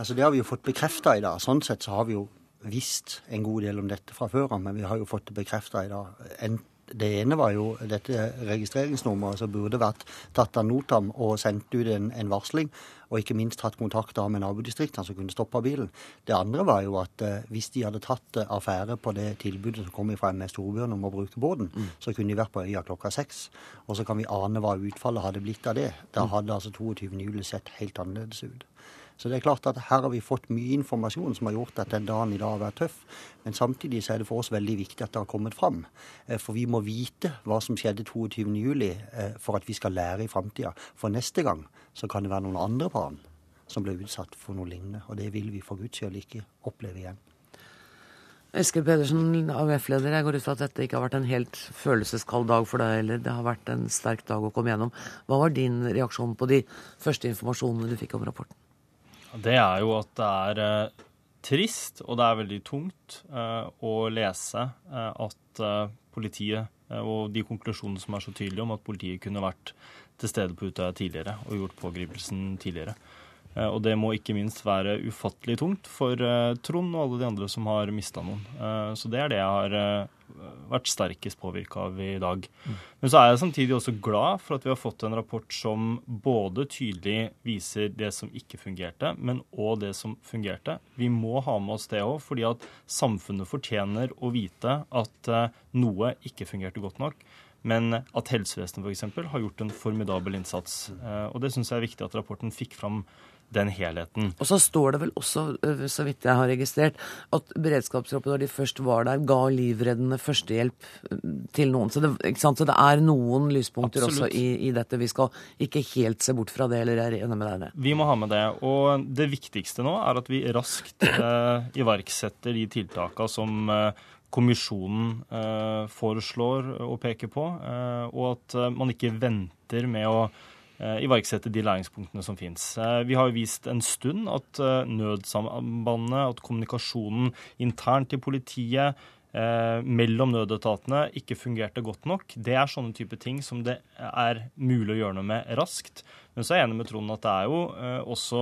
Speaker 9: Altså Det har vi jo fått bekrefta i dag. Sånn sett så har vi jo visst en god del om dette fra før av, men vi har jo fått det bekrefta i dag. Det ene var jo dette registreringsnummeret som burde vært tatt av notam og sendt ut en, en varsling, og ikke minst hatt kontakt med nabodistriktene som kunne stoppa bilen. Det andre var jo at eh, hvis de hadde tatt eh, affære på det tilbudet som kom fra MS Storbjørn om å bruke båten, mm. så kunne de vært på øya klokka seks. Og så kan vi ane hva utfallet hadde blitt av det. Da mm. hadde altså 22. juli sett helt annerledes ut. Så det er klart at her har vi fått mye informasjon som har gjort at den dagen i dag har vært tøff. Men samtidig så er det for oss veldig viktig at det har kommet fram. Eh, for vi må vite hva som skjedde 22.07 eh, for at vi skal lære i framtida. For neste gang så kan det være noen andre barn som blir utsatt for noe lignende. Og det vil vi for guds skyld ikke oppleve igjen.
Speaker 1: Eskil Pedersen, AUF-leder, jeg går ut fra at dette ikke har vært en helt følelseskald dag for deg heller. Det har vært en sterk dag å komme gjennom. Hva var din reaksjon på de første informasjonene du fikk om rapporten?
Speaker 10: Det er jo at det er eh, trist, og det er veldig tungt eh, å lese eh, at politiet og de konklusjonene som er så tydelige om at politiet kunne vært til stede på Utøya tidligere og gjort pågripelsen tidligere. Eh, og det må ikke minst være ufattelig tungt for eh, Trond og alle de andre som har mista noen. Eh, så det er det jeg har vært sterkest påvirka av i dag. Mm. Men så er jeg samtidig også glad for at vi har fått en rapport som både tydelig viser det som ikke fungerte, men òg det som fungerte. Vi må ha med oss det òg, fordi at samfunnet fortjener å vite at noe ikke fungerte godt nok. Men at helsevesenet f.eks. har gjort en formidabel innsats. Og det syns jeg er viktig at rapporten fikk fram den helheten.
Speaker 1: Og så står det vel også, så vidt jeg har registrert, at beredskapstroppen når de først var der, ga livreddende førstehjelp til noen. Så det, så det er noen lyspunkter Absolutt. også i, i, dette. Vi skal ikke helt se bort fra det, eller jeg er enig med deg i det.
Speaker 10: Vi må ha med det. Og det viktigste nå er at vi raskt eh, iverksetter de tiltakene som eh, kommisjonen eh, foreslår og peker på, eh, og at man ikke venter med å Eh, iverksette de læringspunktene som finnes. Eh, vi har jo vist en stund at eh, nødsambandet, at kommunikasjonen internt i politiet, mellom nødetatene ikke fungerte godt nok. Det er sånne type ting som det er mulig å gjøre noe med raskt. Men så er jeg enig med Trond at det er jo også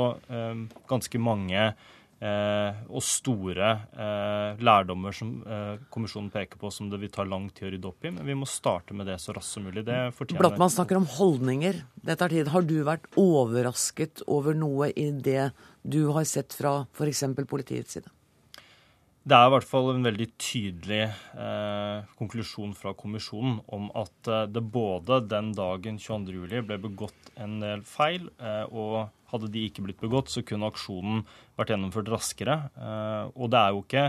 Speaker 10: ganske mange Eh, og store eh, lærdommer som eh, kommisjonen peker på som det vil ta lang tid å rydde opp i. Men vi må starte med det så raskt som mulig. Det fortjener
Speaker 1: Blattmann snakker om holdninger. Det tar tid. Har du vært overrasket over noe i det du har sett fra f.eks. politiets side?
Speaker 10: Det er i hvert fall en veldig tydelig eh, konklusjon fra kommisjonen om at eh, det både den dagen 22.07 ble begått en del feil, eh, og hadde de ikke blitt begått, så kunne aksjonen vært gjennomført raskere. Eh, og det er jo ikke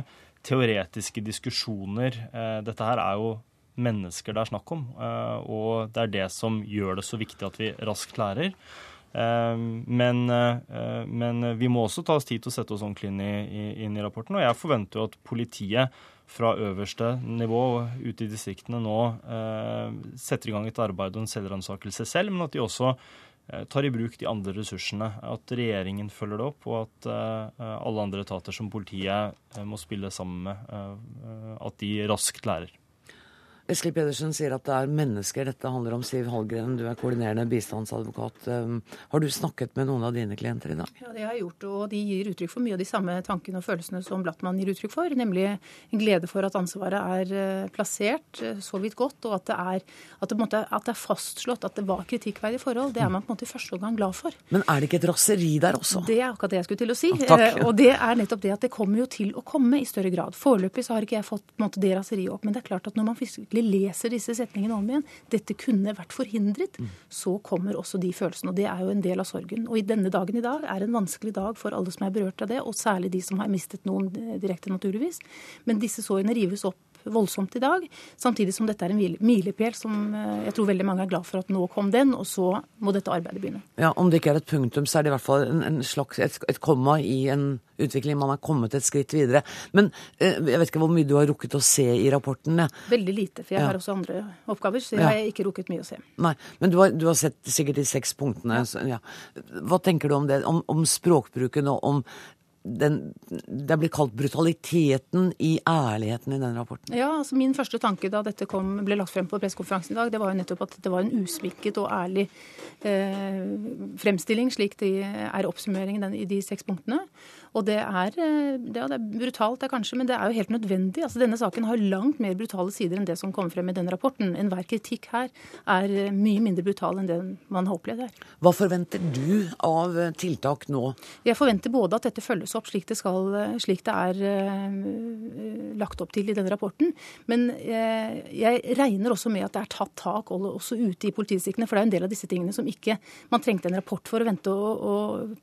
Speaker 10: teoretiske diskusjoner. Eh, dette her er jo mennesker det er snakk om, eh, og det er det som gjør det så viktig at vi raskt lærer. Men, men, vi må også ta oss tid til å sette oss ordentlig inn i, inn i rapporten. Og jeg forventer jo at politiet fra øverste nivå ute i distriktene nå setter i gang et arbeid og en selvransakelse selv, men at de også Eh, tar i bruk de andre ressursene. At regjeringen følger det opp, og at eh, alle andre etater som politiet eh, må spille sammen med, at de raskt lærer.
Speaker 1: Eskil Pedersen sier at det er mennesker dette handler om. Siv Hallgren, du er koordinerende bistandsadvokat. Um, har du snakket med noen av dine klienter i dag?
Speaker 11: Ja, det har jeg gjort, og de gir uttrykk for mye av de samme tankene og følelsene som Blattmann gir uttrykk for. Nemlig en glede for at ansvaret er eh, plassert eh, så vidt godt, og at det er, at det, måte, at det er fastslått at det var kritikkverdige forhold. Det er man på en måte i første omgang glad for.
Speaker 1: Men er det ikke et raseri der også?
Speaker 11: Det er akkurat det jeg skulle til å si.
Speaker 1: Ja, takk.
Speaker 11: Eh, og det er nettopp det at det kommer jo til å komme i større grad. Foreløpig så har ikke jeg fått måte, det raseriet opp, men det er klart at når man virkelig virkelig leser disse setningene om igjen, dette kunne vært forhindret, mm. så kommer også de følelsene. Og det er jo en del av sorgen. Og i denne dagen i dag er en vanskelig dag for alle som er berørt av det, og særlig de som har mistet noen eh, direkte, naturligvis. Men disse sårene rives opp voldsomt i dag. Samtidig som dette er en milepæl som eh, jeg tror veldig mange er glad for at nå kom den, og så må dette arbeidet begynne.
Speaker 1: Ja, Om det ikke er et punktum, så er det i hvert fall en, en slags, et, et, komma i en utvikling. Man har kommet et skritt videre. Men eh, jeg vet ikke hvor mye du har rukket å se i rapporten?
Speaker 11: Veldig lite, for jeg ja. har også andre oppgaver. Så jeg ja. har ikke rukket mye å se.
Speaker 1: Nei, Men du har, du har sett sikkert de seks punktene. Så, Hva tenker du om det? Om, om språkbruken og om den, det blir kalt brutaliteten i ærligheten i den rapporten?
Speaker 11: Ja, altså Min første tanke da dette kom, ble lagt frem på pressekonferansen i dag, det var jo nettopp at det var en usminket og ærlig eh, fremstilling, slik det er oppsummeringen i de seks punktene. Og det er, eh, det er, brutalt, det kanskje, men det er jo helt nødvendig. Altså, denne saken har langt mer brutale sider enn det som kommer frem i denne rapporten. Enhver kritikk her er eh, mye mindre brutal enn det man har opplevd her.
Speaker 1: Hva forventer du av eh, tiltak nå?
Speaker 11: Jeg forventer både at dette følges opp slik det, skal, slik det er lagt opp til i denne rapporten, men jeg regner også med at det er tatt tak også ute i politidistriktene. For det er en del av disse tingene som ikke man trengte en rapport for å vente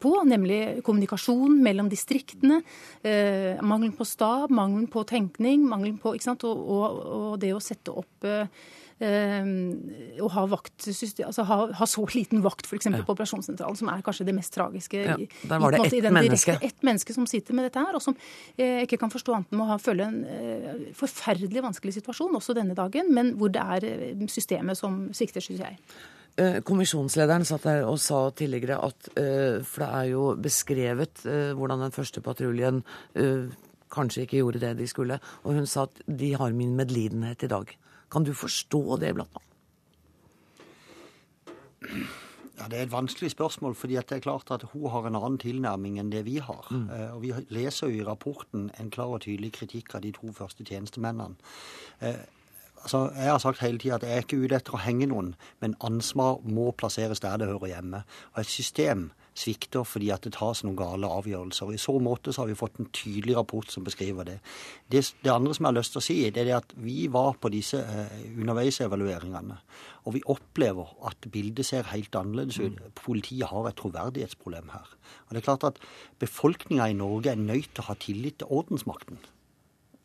Speaker 11: på, nemlig kommunikasjon mellom de distriktene. Eh, mangelen på stab, mangelen på tenkning, mangelen på ikke sant, og, og, og det å sette opp eh, å ha, vakt, altså ha, ha, så liten vakt f.eks. Ja. på operasjonssentralen, som er kanskje det mest tragiske. Ja,
Speaker 1: der var det ett menneske.
Speaker 11: Ett menneske som sitter med dette her, og som eh, ikke kan forstå annet enn å ha, føle en eh, forferdelig vanskelig situasjon også denne dagen, men hvor det er eh, systemet som svikter, syns jeg.
Speaker 1: Eh, kommisjonslederen satt der og sa tidligere at eh, For det er jo beskrevet eh, hvordan den første patruljen kanskje ikke gjorde det de skulle. Og hun sa at de har min medlidenhet i dag. Kan du forstå det, Blattmann?
Speaker 9: Ja, Det er et vanskelig spørsmål, fordi det er klart at hun har en annen tilnærming enn det vi har. Mm. Eh, og Vi leser jo i rapporten en klar og tydelig kritikk av de to første tjenestemennene. Altså, Jeg har sagt hele tida at jeg er ikke ute etter å henge noen, men ansvar må plasseres der det hører hjemme. Og et system svikter fordi at det tas noen gale avgjørelser. I så måte så har vi fått en tydelig rapport som beskriver det. Det, det andre som jeg har lyst til å si, det er at vi var på disse eh, underveisevalueringene. Og vi opplever at bildet ser helt annerledes ut. Politiet har et troverdighetsproblem her. Og det er klart at Befolkninga i Norge er nødt til å ha tillit til ordensmakten.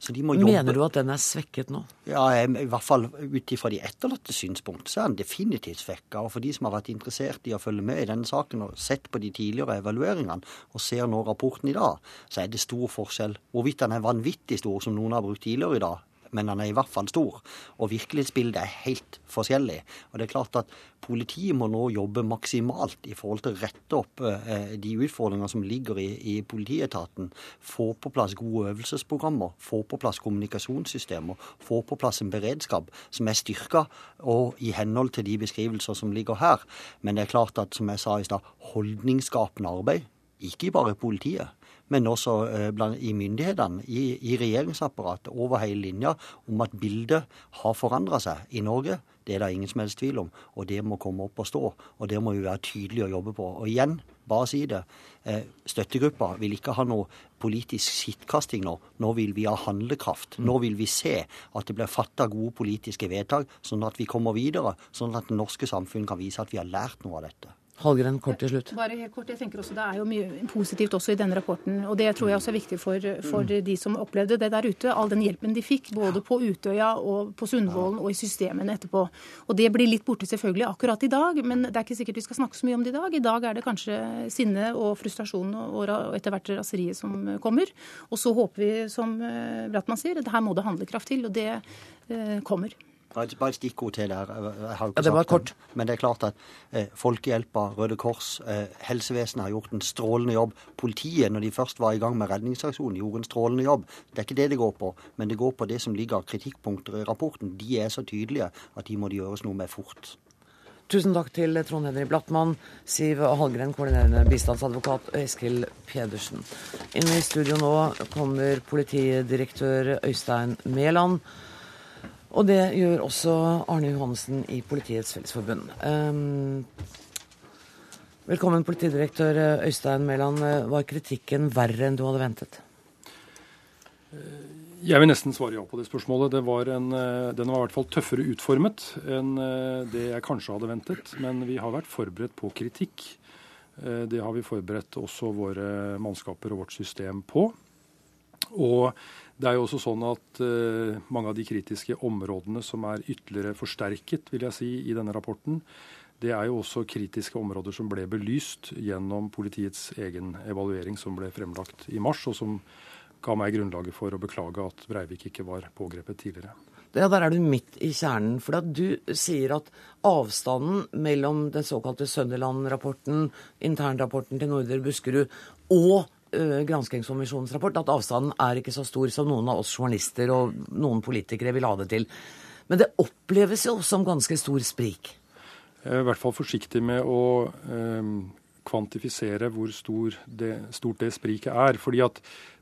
Speaker 1: Mener du at den er svekket nå?
Speaker 9: Ja, I hvert fall ut ifra de etterlattes synspunkt, så er den definitivt svekka. Og for de som har vært interessert i å følge med i denne saken og sett på de tidligere evalueringene, og ser nå rapporten i dag, så er det stor forskjell. Hvorvidt den er vanvittig stor, som noen har brukt tidligere i dag, men han er i hvert fall stor. Og virkelighetsbildet er helt forskjellig. Og det er klart at politiet må nå jobbe maksimalt i forhold til å rette opp eh, de utfordringene som ligger i, i, politietaten. Få på plass gode øvelsesprogrammer, få på plass kommunikasjonssystemer, få på plass en beredskap som er styrka og i henhold til de beskrivelser som ligger her. Men det er klart at, som jeg sa i stad, holdningsskapende arbeid, ikke bare politiet men også eh, i myndighetene, i, i regjeringsapparatet, over hele linja, om at bildet har forandra seg i Norge. Det er det ingen som helst tvil om, og det må komme opp og stå. Og det må vi være tydelige og jobbe på. Og igjen, bare si det. Eh, støttegruppa vil ikke ha noe politisk skittkasting nå. Nå vil vi ha handlekraft. Nå vil vi se at det blir fatta gode politiske vedtak, sånn at vi kommer videre. Sånn at det norske samfunn kan vise at vi har lært noe av dette.
Speaker 1: Hallgren, kort til slutt.
Speaker 11: Bare helt kort, jeg tenker også Det er jo mye positivt også i denne rapporten. og Det tror jeg også er viktig for, for mm. de som opplevde det der ute. All den hjelpen de fikk, både på Utøya og på Sundvolden og i systemene etterpå. Og Det blir litt borte selvfølgelig akkurat i dag, men det er ikke sikkert vi skal snakke så mye om det i dag. I dag er det kanskje sinne og frustrasjon og, og etter hvert raseriet som kommer. Og så håper vi, som Bratman sier, at her må det handlekraft til, og det eh, kommer.
Speaker 9: Bare et stikkord til der.
Speaker 1: Ja, det var kort.
Speaker 9: Men det er klart at eh, Folkehjelpa, Røde Kors, eh, helsevesenet har gjort en strålende jobb. Politiet, når de først var i gang med redningsaksjonen, gjorde en strålende jobb. Det er ikke det det går på, men det går på det som ligger av kritikkpunkter i rapporten. De er så tydelige at de må det gjøres noe med fort.
Speaker 1: Tusen takk til Trond Henry Blattmann, Siv Hallgren, koordinerende bistandsadvokat, og Eskil Pedersen. Inn i studio nå kommer politidirektør Øystein Mæland. Og det gjør også Arne Johannessen i Politiets Fellesforbund. Um, velkommen, politidirektør Øystein Mæland. Var kritikken verre enn du hadde ventet?
Speaker 12: Jeg vil nesten svare ja på det spørsmålet. Det var en, den var i hvert fall tøffere utformet enn det jeg kanskje hadde ventet. Men vi har vært forberedt på kritikk. Det har vi forberedt også våre mannskaper og vårt system på. Og det er jo også sånn at uh, mange av de kritiske områdene som er ytterligere forsterket vil jeg si, i denne rapporten, det er jo også kritiske områder som ble belyst gjennom politiets egen evaluering som ble fremlagt i mars, og som ga meg grunnlaget for å beklage at Breivik ikke var pågrepet tidligere.
Speaker 1: Ja, Der er du midt i kjernen. For at du sier at avstanden mellom den såkalte Sønderland-rapporten, internrapporten til Nordre Buskerud, og granskingskommisjonens rapport at avstanden er ikke så stor som noen av oss journalister og noen politikere vil ha det til. Men det oppleves jo som ganske stor sprik.
Speaker 12: Jeg er i hvert fall forsiktig med å eh, kvantifisere hvor stor det, stort det spriket er. fordi at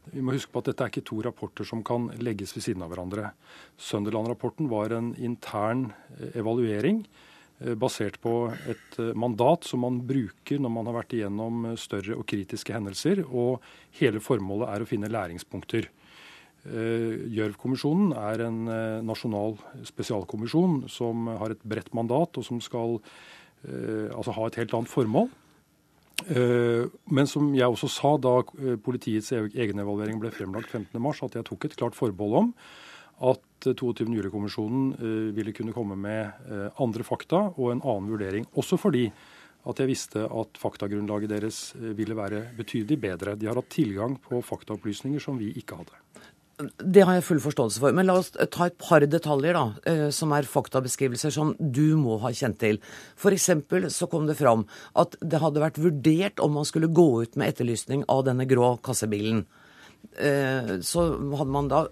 Speaker 12: vi må huske på at dette er ikke to rapporter som kan legges ved siden av hverandre. Sønderland-rapporten var en intern evaluering Eh, basert på et eh, mandat som man bruker når man har vært igjennom eh, større og kritiske hendelser. Og hele formålet er å finne læringspunkter. Gjørv-kommisjonen er en nasjonal spesialkommisjon som har et bredt mandat, og som skal altså ha et helt annet formål. Men som jeg også sa da politiets egenevaluering ble fremlagt 15.3, at jeg tok et klart forbehold om at 22. juli-kommisjonen eh, ville kunne komme med eh, andre fakta og en annen vurdering. Også fordi at jeg visste at faktagrunnlaget deres eh, ville være betydelig bedre. De har hatt tilgang på faktaopplysninger som vi ikke hadde.
Speaker 1: Det har jeg full forståelse for. Men la oss ta et par detaljer da, som er faktabeskrivelser som du må ha kjent til. F.eks. så kom det fram at det hadde vært vurdert om man skulle gå ut med etterlysning av denne grå kassebilen. Eh, så hadde man da,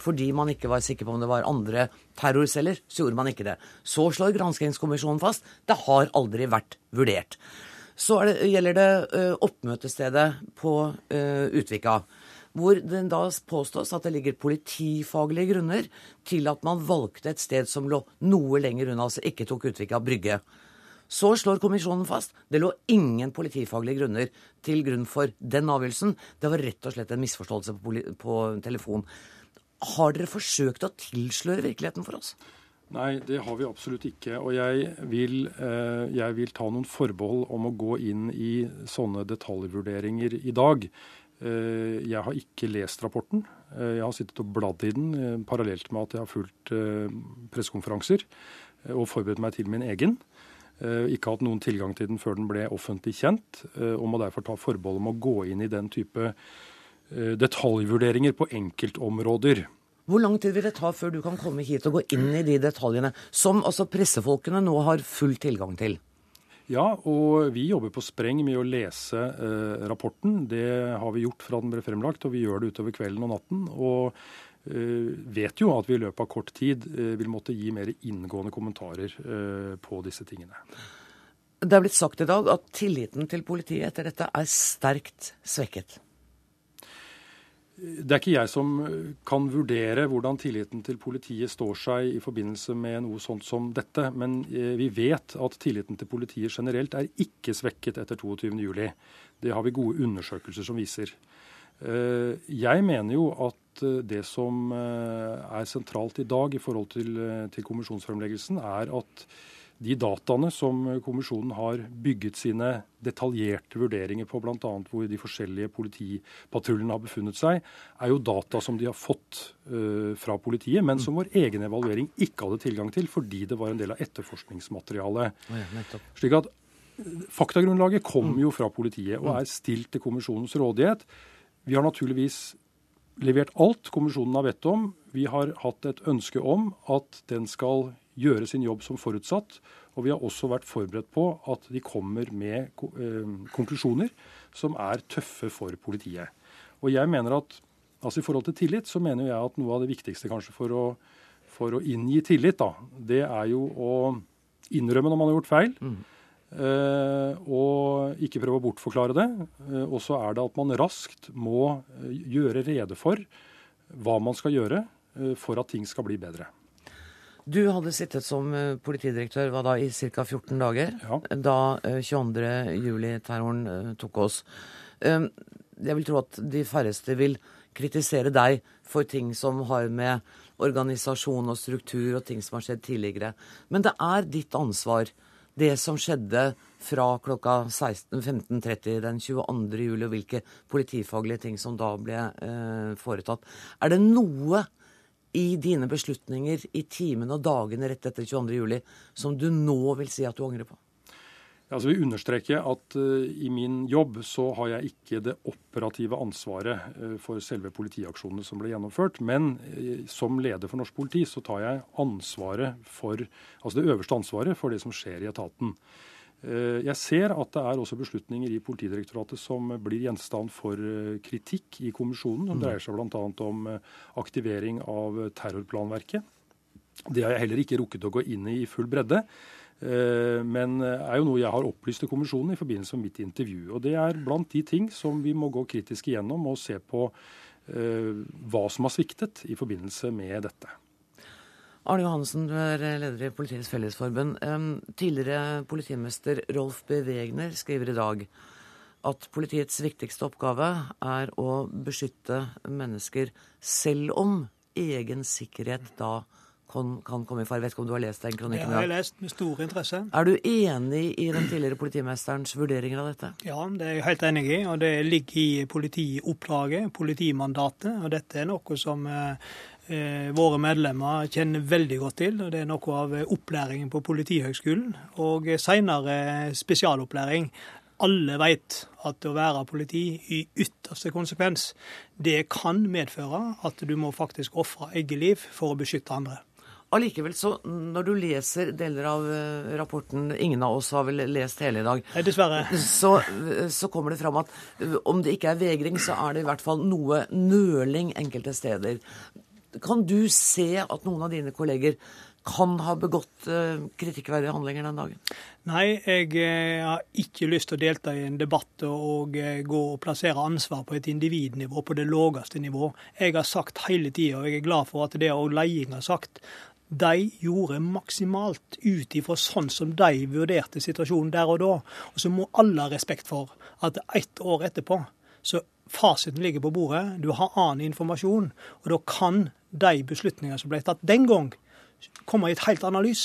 Speaker 1: fordi man ikke var sikker på om det var andre terrorceller, så gjorde man ikke det. Så slår granskingskommisjonen fast det har aldri vært vurdert. Så det, gjelder det uh, oppmøtestedet på uh, Utvika. Hvor det da påstås at det ligger politifaglige grunner til at man valgte et sted som lå noe lenger unna, altså ikke tok Utvika brygge. Så slår kommisjonen fast det lå ingen politifaglige grunner til grunn for den avgjørelsen. Det var rett og slett en misforståelse på, på telefon. Har dere forsøkt å tilsløre virkeligheten for oss?
Speaker 12: Nei, det har vi absolutt ikke. Og jeg vil, eh, jeg vil, ta noen forbehold om å gå inn i sånne detaljvurderinger i dag. Eh, jeg har ikke lest rapporten. Eh, jeg har sittet og bladd i den parallelt med at jeg har fulgt pressekonferanser og forberedt meg til min egen. Eh, ikke hatt noen tilgang til den før den ble offentlig kjent, eh, og må derfor ta forbehold om å gå inn i den type eh, detaljvurderinger på enkeltområder.
Speaker 1: Hvor lang tid vil det ta før du kan komme hit og gå inn i de detaljene, som altså pressefolkene nå har full tilgang til?
Speaker 12: Ja, og vi jobber på spreng med å lese eh, rapporten. Det har vi gjort fra den ble fremlagt, og vi gjør det utover kvelden og natten. Og vet jo at vi i løpet av kort tid eh, vil måtte gi mer inngående kommentarer eh, på disse tingene.
Speaker 1: Det er blitt sagt i dag at tilliten til politiet etter dette er sterkt svekket.
Speaker 12: Det er ikke jeg som kan vurdere hvordan tilliten til politiet står seg i forbindelse med noe sånt som dette, men vi vet at tilliten til politiet generelt er ikke svekket etter 22.07. Det har vi gode undersøkelser som viser. Jeg mener jo at Eh, det som eh, er sentralt i dag i forhold til, eh, til kommisjonsfremleggelsen, er at de dataene som kommisjonen har bygget sine detaljerte vurderinger på, bl.a. hvor de forskjellige politipatruljene har befunnet seg, er jo data som de har fått uh, fra politiet, men som vår egen evaluering ikke hadde tilgang til fordi det var en del av etterforskningsmaterialet. Slik at Faktagrunnlaget kom jo fra politiet og er stilt til kommisjonens rådighet. Vi har naturligvis levert alt kommisjonen har bedt om. Vi har hatt et ønske om at den skal gjøre sin jobb som forutsatt. Og vi har også vært forberedt på at de kommer med eh, konklusjoner som er tøffe for politiet. Og jeg mener at, altså I forhold til tillit så mener jeg at noe av det viktigste kanskje for å, for å inngi tillit, da, det er jo å innrømme når man har gjort feil. Mm. Uh, og ikke prøve å bortforklare det. Uh, og så er det at man raskt må uh, gjøre rede for hva man skal gjøre for at ting skal bli bedre.
Speaker 1: Du hadde sittet som politidirektør da, i ca. 14 dager ja. da 22.07-terroren tok oss. Jeg vil tro at de færreste vil kritisere deg for ting som har med organisasjon og struktur og ting som har skjedd tidligere. Men det er ditt ansvar det som skjedde fra klokka 15.30 den 22. juli, og hvilke politifaglige ting som da ble eh, foretatt. Er det noe i dine beslutninger i timene og dagene rett etter 22. juli som du nå vil si at du angrer på?
Speaker 12: Altså, vi understreker at uh, i min jobb så har jeg ikke det operative ansvaret uh, for selve politiaksjonene som ble gjennomført. Men uh, som leder for norsk politi så tar jeg ansvaret for, altså det øverste ansvaret for det som skjer i etaten. Jeg ser at det er også beslutninger i Politidirektoratet som blir gjenstand for kritikk i kommisjonen. Det mm. dreier seg bl.a. om aktivering av terrorplanverket. Det har jeg heller ikke rukket å gå inn i i full bredde. Eh, men er jo noe jeg har opplyst til kommisjonen i forbindelse med mitt intervju. Og Det er blant de ting som vi må gå kritisk igjennom og se på eh, hva som har sviktet i forbindelse med dette.
Speaker 1: Arne Johansen, du er leder i Politiets Fellesforbund. Tidligere politimester Rolf B. Wegner skriver i dag at politiets viktigste oppgave er å beskytte mennesker, selv om egen sikkerhet da kan, kan komme i fare. Vet ikke om du har lest den kronikken?
Speaker 13: Har jeg lest med stor interesse.
Speaker 1: Er du enig i den tidligere politimesterens vurderinger av dette?
Speaker 13: Ja, det er jeg helt enig i. Og det ligger i politioppdraget, politimandatet. Og dette er noe som eh, eh, våre medlemmer kjenner veldig godt til. og Det er noe av opplæringen på Politihøgskolen og senere spesialopplæring. Alle vet at å være politi i ytterste konsekvens, det kan medføre at du må faktisk ofre eget liv for å beskytte andre.
Speaker 1: Allikevel så, når du leser deler av eh, rapporten Ingen av oss har vel lest hele i dag.
Speaker 13: Dessverre.
Speaker 1: Så, så kommer det fram at eh, om det ikke er vegring, så er det i hvert fall noe nøling enkelte steder. Kan du se at noen av dine kolleger kan ha begått uh, kritikkverdige handlinger den dagen?
Speaker 13: Nei, jeg eh, har ikke lyst til å delta i en debatt og eh, gå og plassere ansvar på et individnivå, på det laveste nivå. Jeg har sagt hele tida, og jeg er glad for at det òg ledelsen har sagt, de gjorde maksimalt ut ifra sånn som de vurderte situasjonen der og da. Og så må alle ha respekt for at ett år etterpå så fasiten ligger på bordet, du har annen informasjon, og da kan de beslutningene som ble tatt den gang, komme i et helt annet lys.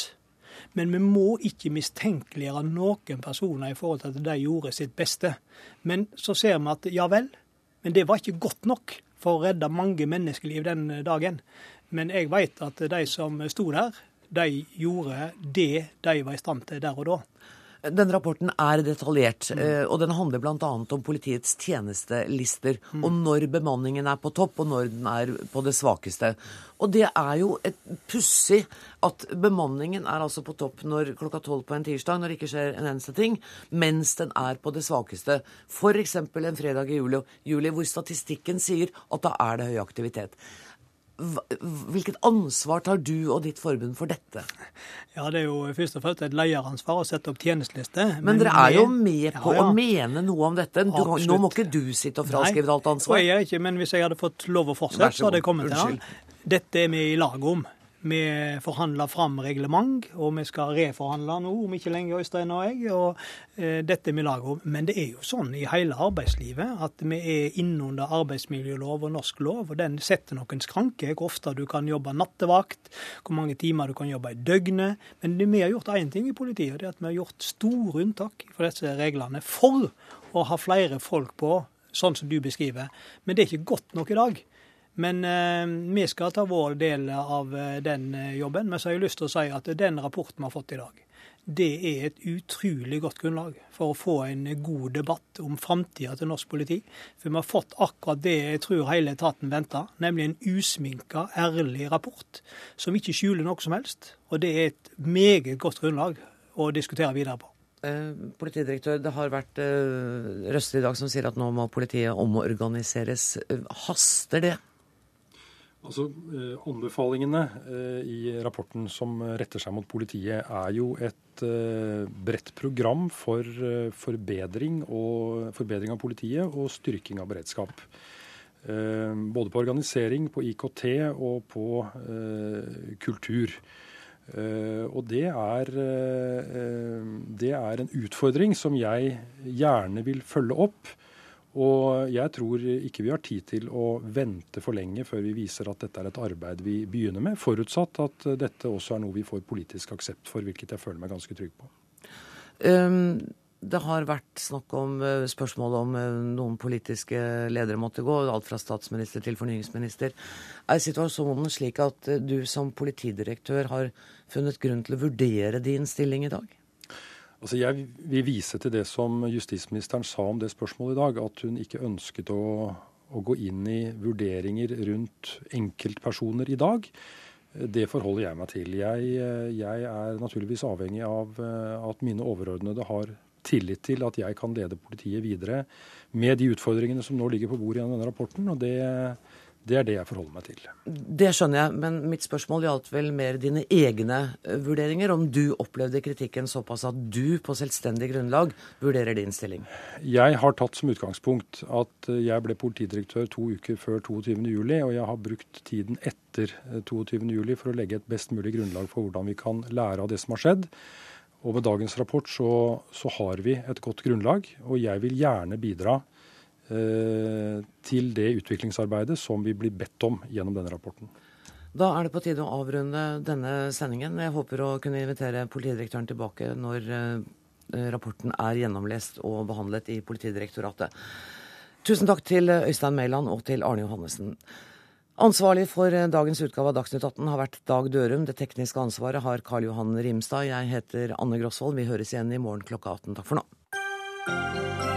Speaker 13: Men vi må ikke mistenkeliggjøre noen personer i forhold til at de gjorde sitt beste. Men så ser vi at ja vel, men det var ikke godt nok for å redde mange menneskeliv den dagen. Men jeg vet at de som sto der, de gjorde det de var i stand til der og da.
Speaker 1: Denne rapporten er detaljert, mm. Eh, og den handler bl.a. om politiets tjenestelister. Mm. Og når bemanningen er på topp, og når den er på det svakeste. Og det er jo et pussig at bemanningen er altså på topp når klokka tolv på en tirsdag, når det ikke skjer en eneste ting, mens den er på det svakeste. F.eks. en fredag i juli, juli, hvor statistikken sier at da er det høy aktivitet. Hvilket ansvar tar du og ditt forbund for dette?
Speaker 13: Ja, Det er jo først og fremst et lederansvar å sette opp tjenestelister.
Speaker 1: Men, men, dere er jo med på ja, ja. å mene noe om dette. Du, nå må ikke du sitte og fraskrive alt ansvar.
Speaker 13: Nei, jeg er ikke, men hvis jeg hadde fått lov å fortsette, så hadde jeg kommet til det. Dette er vi i lag om. Vi forhandler fram reglement, og vi skal reforhandle nå om ikke lenge, Øystein og jeg. og eh, Dette vi lager. Men det er jo sånn i hele arbeidslivet at vi er innunder arbeidsmiljølov og norsk lov, og den setter noen skranker. Hvor ofte du kan jobbe nattevakt, hvor mange timer du kan jobbe i døgnet. Men vi har gjort én ting i politiet, og det er at vi har gjort store unntak for disse reglene for å ha flere folk på, sånn som du beskriver. Men det er ikke godt nok i dag. Men eh, vi skal ta vår del av eh, den eh, jobben. Men så har jeg lyst til å si at den rapporten vi har fått i dag, det er et utrolig godt grunnlag for å få en god debatt om framtida til norsk politi. For vi har fått akkurat det jeg tror hele etaten venter, nemlig en usminka, ærlig rapport som ikke skjuler noe som helst. Og det er et meget godt grunnlag å diskutere videre på.
Speaker 1: Eh, politidirektør, det har vært røster i dag som sier at nå må politiet omorganiseres. Haster det?
Speaker 12: Altså, eh, Anbefalingene eh, i rapporten som retter seg mot politiet, er jo et eh, bredt program for forbedring, og, forbedring av politiet og styrking av beredskap. Både på organisering, på IKT og på kultur. Og det er, det er en utfordring som jeg gjerne vil følge opp og jeg tror ikke vi har tid til å vente for lenge før vi viser at dette er et arbeid vi begynner med, forutsatt at dette også er noe vi får politisk aksept for, hvilket jeg føler meg ganske trygg på.
Speaker 1: Um, det har vært snakk om uh, spørsmål om uh, noen politiske ledere måtte gå, alt fra statsminister til fornyingsminister. Er situasjonen slik at du som politidirektør har funnet grunn til å vurdere din stilling i dag?
Speaker 12: Altså jeg vil vise til det som justisministeren sa om det spørsmålet i dag, at hun ikke ønsket å, å gå inn i vurderinger rundt enkeltpersoner i dag. Det forholder jeg meg til. Jeg, jeg, er naturligvis avhengig av eh, at mine overordnede har tillit til at jeg kan lede politiet videre med de utfordringene som nå ligger på bordet gjennom denne rapporten. og det det er det jeg forholder meg til.
Speaker 1: Det skjønner jeg, men mitt spørsmål gjaldt vel mer dine egne eh, vurderinger. Om du opplevde kritikken såpass at du på selvstendig grunnlag vurderer din stilling?
Speaker 12: Jeg har tatt som utgangspunkt at eh, jeg ble politidirektør to uker før 22.07, og jeg har brukt tiden etter 22.07 eh, for å legge et best mulig grunnlag for hvordan vi kan lære av det som har skjedd. Og med dagens rapport så, så har vi et godt grunnlag, og jeg vil gjerne bidra Eh, til det utviklingsarbeidet som vi blir bedt om gjennom denne rapporten.
Speaker 1: Da er det på tide å avrunde denne sendingen. Jeg håper å kunne invitere politidirektøren tilbake når eh, rapporten er gjennomlest og behandlet i Politidirektoratet. Tusen takk til Øystein Mæland og til Arne Johannessen. Ansvarlig for dagens utgave av Dagsnytt 18 har vært Dag Dørum. Det tekniske ansvaret har Karl Johan Rimstad. Jeg heter Anne Grosvold. Vi høres igjen i morgen klokka 18. Takk for nå.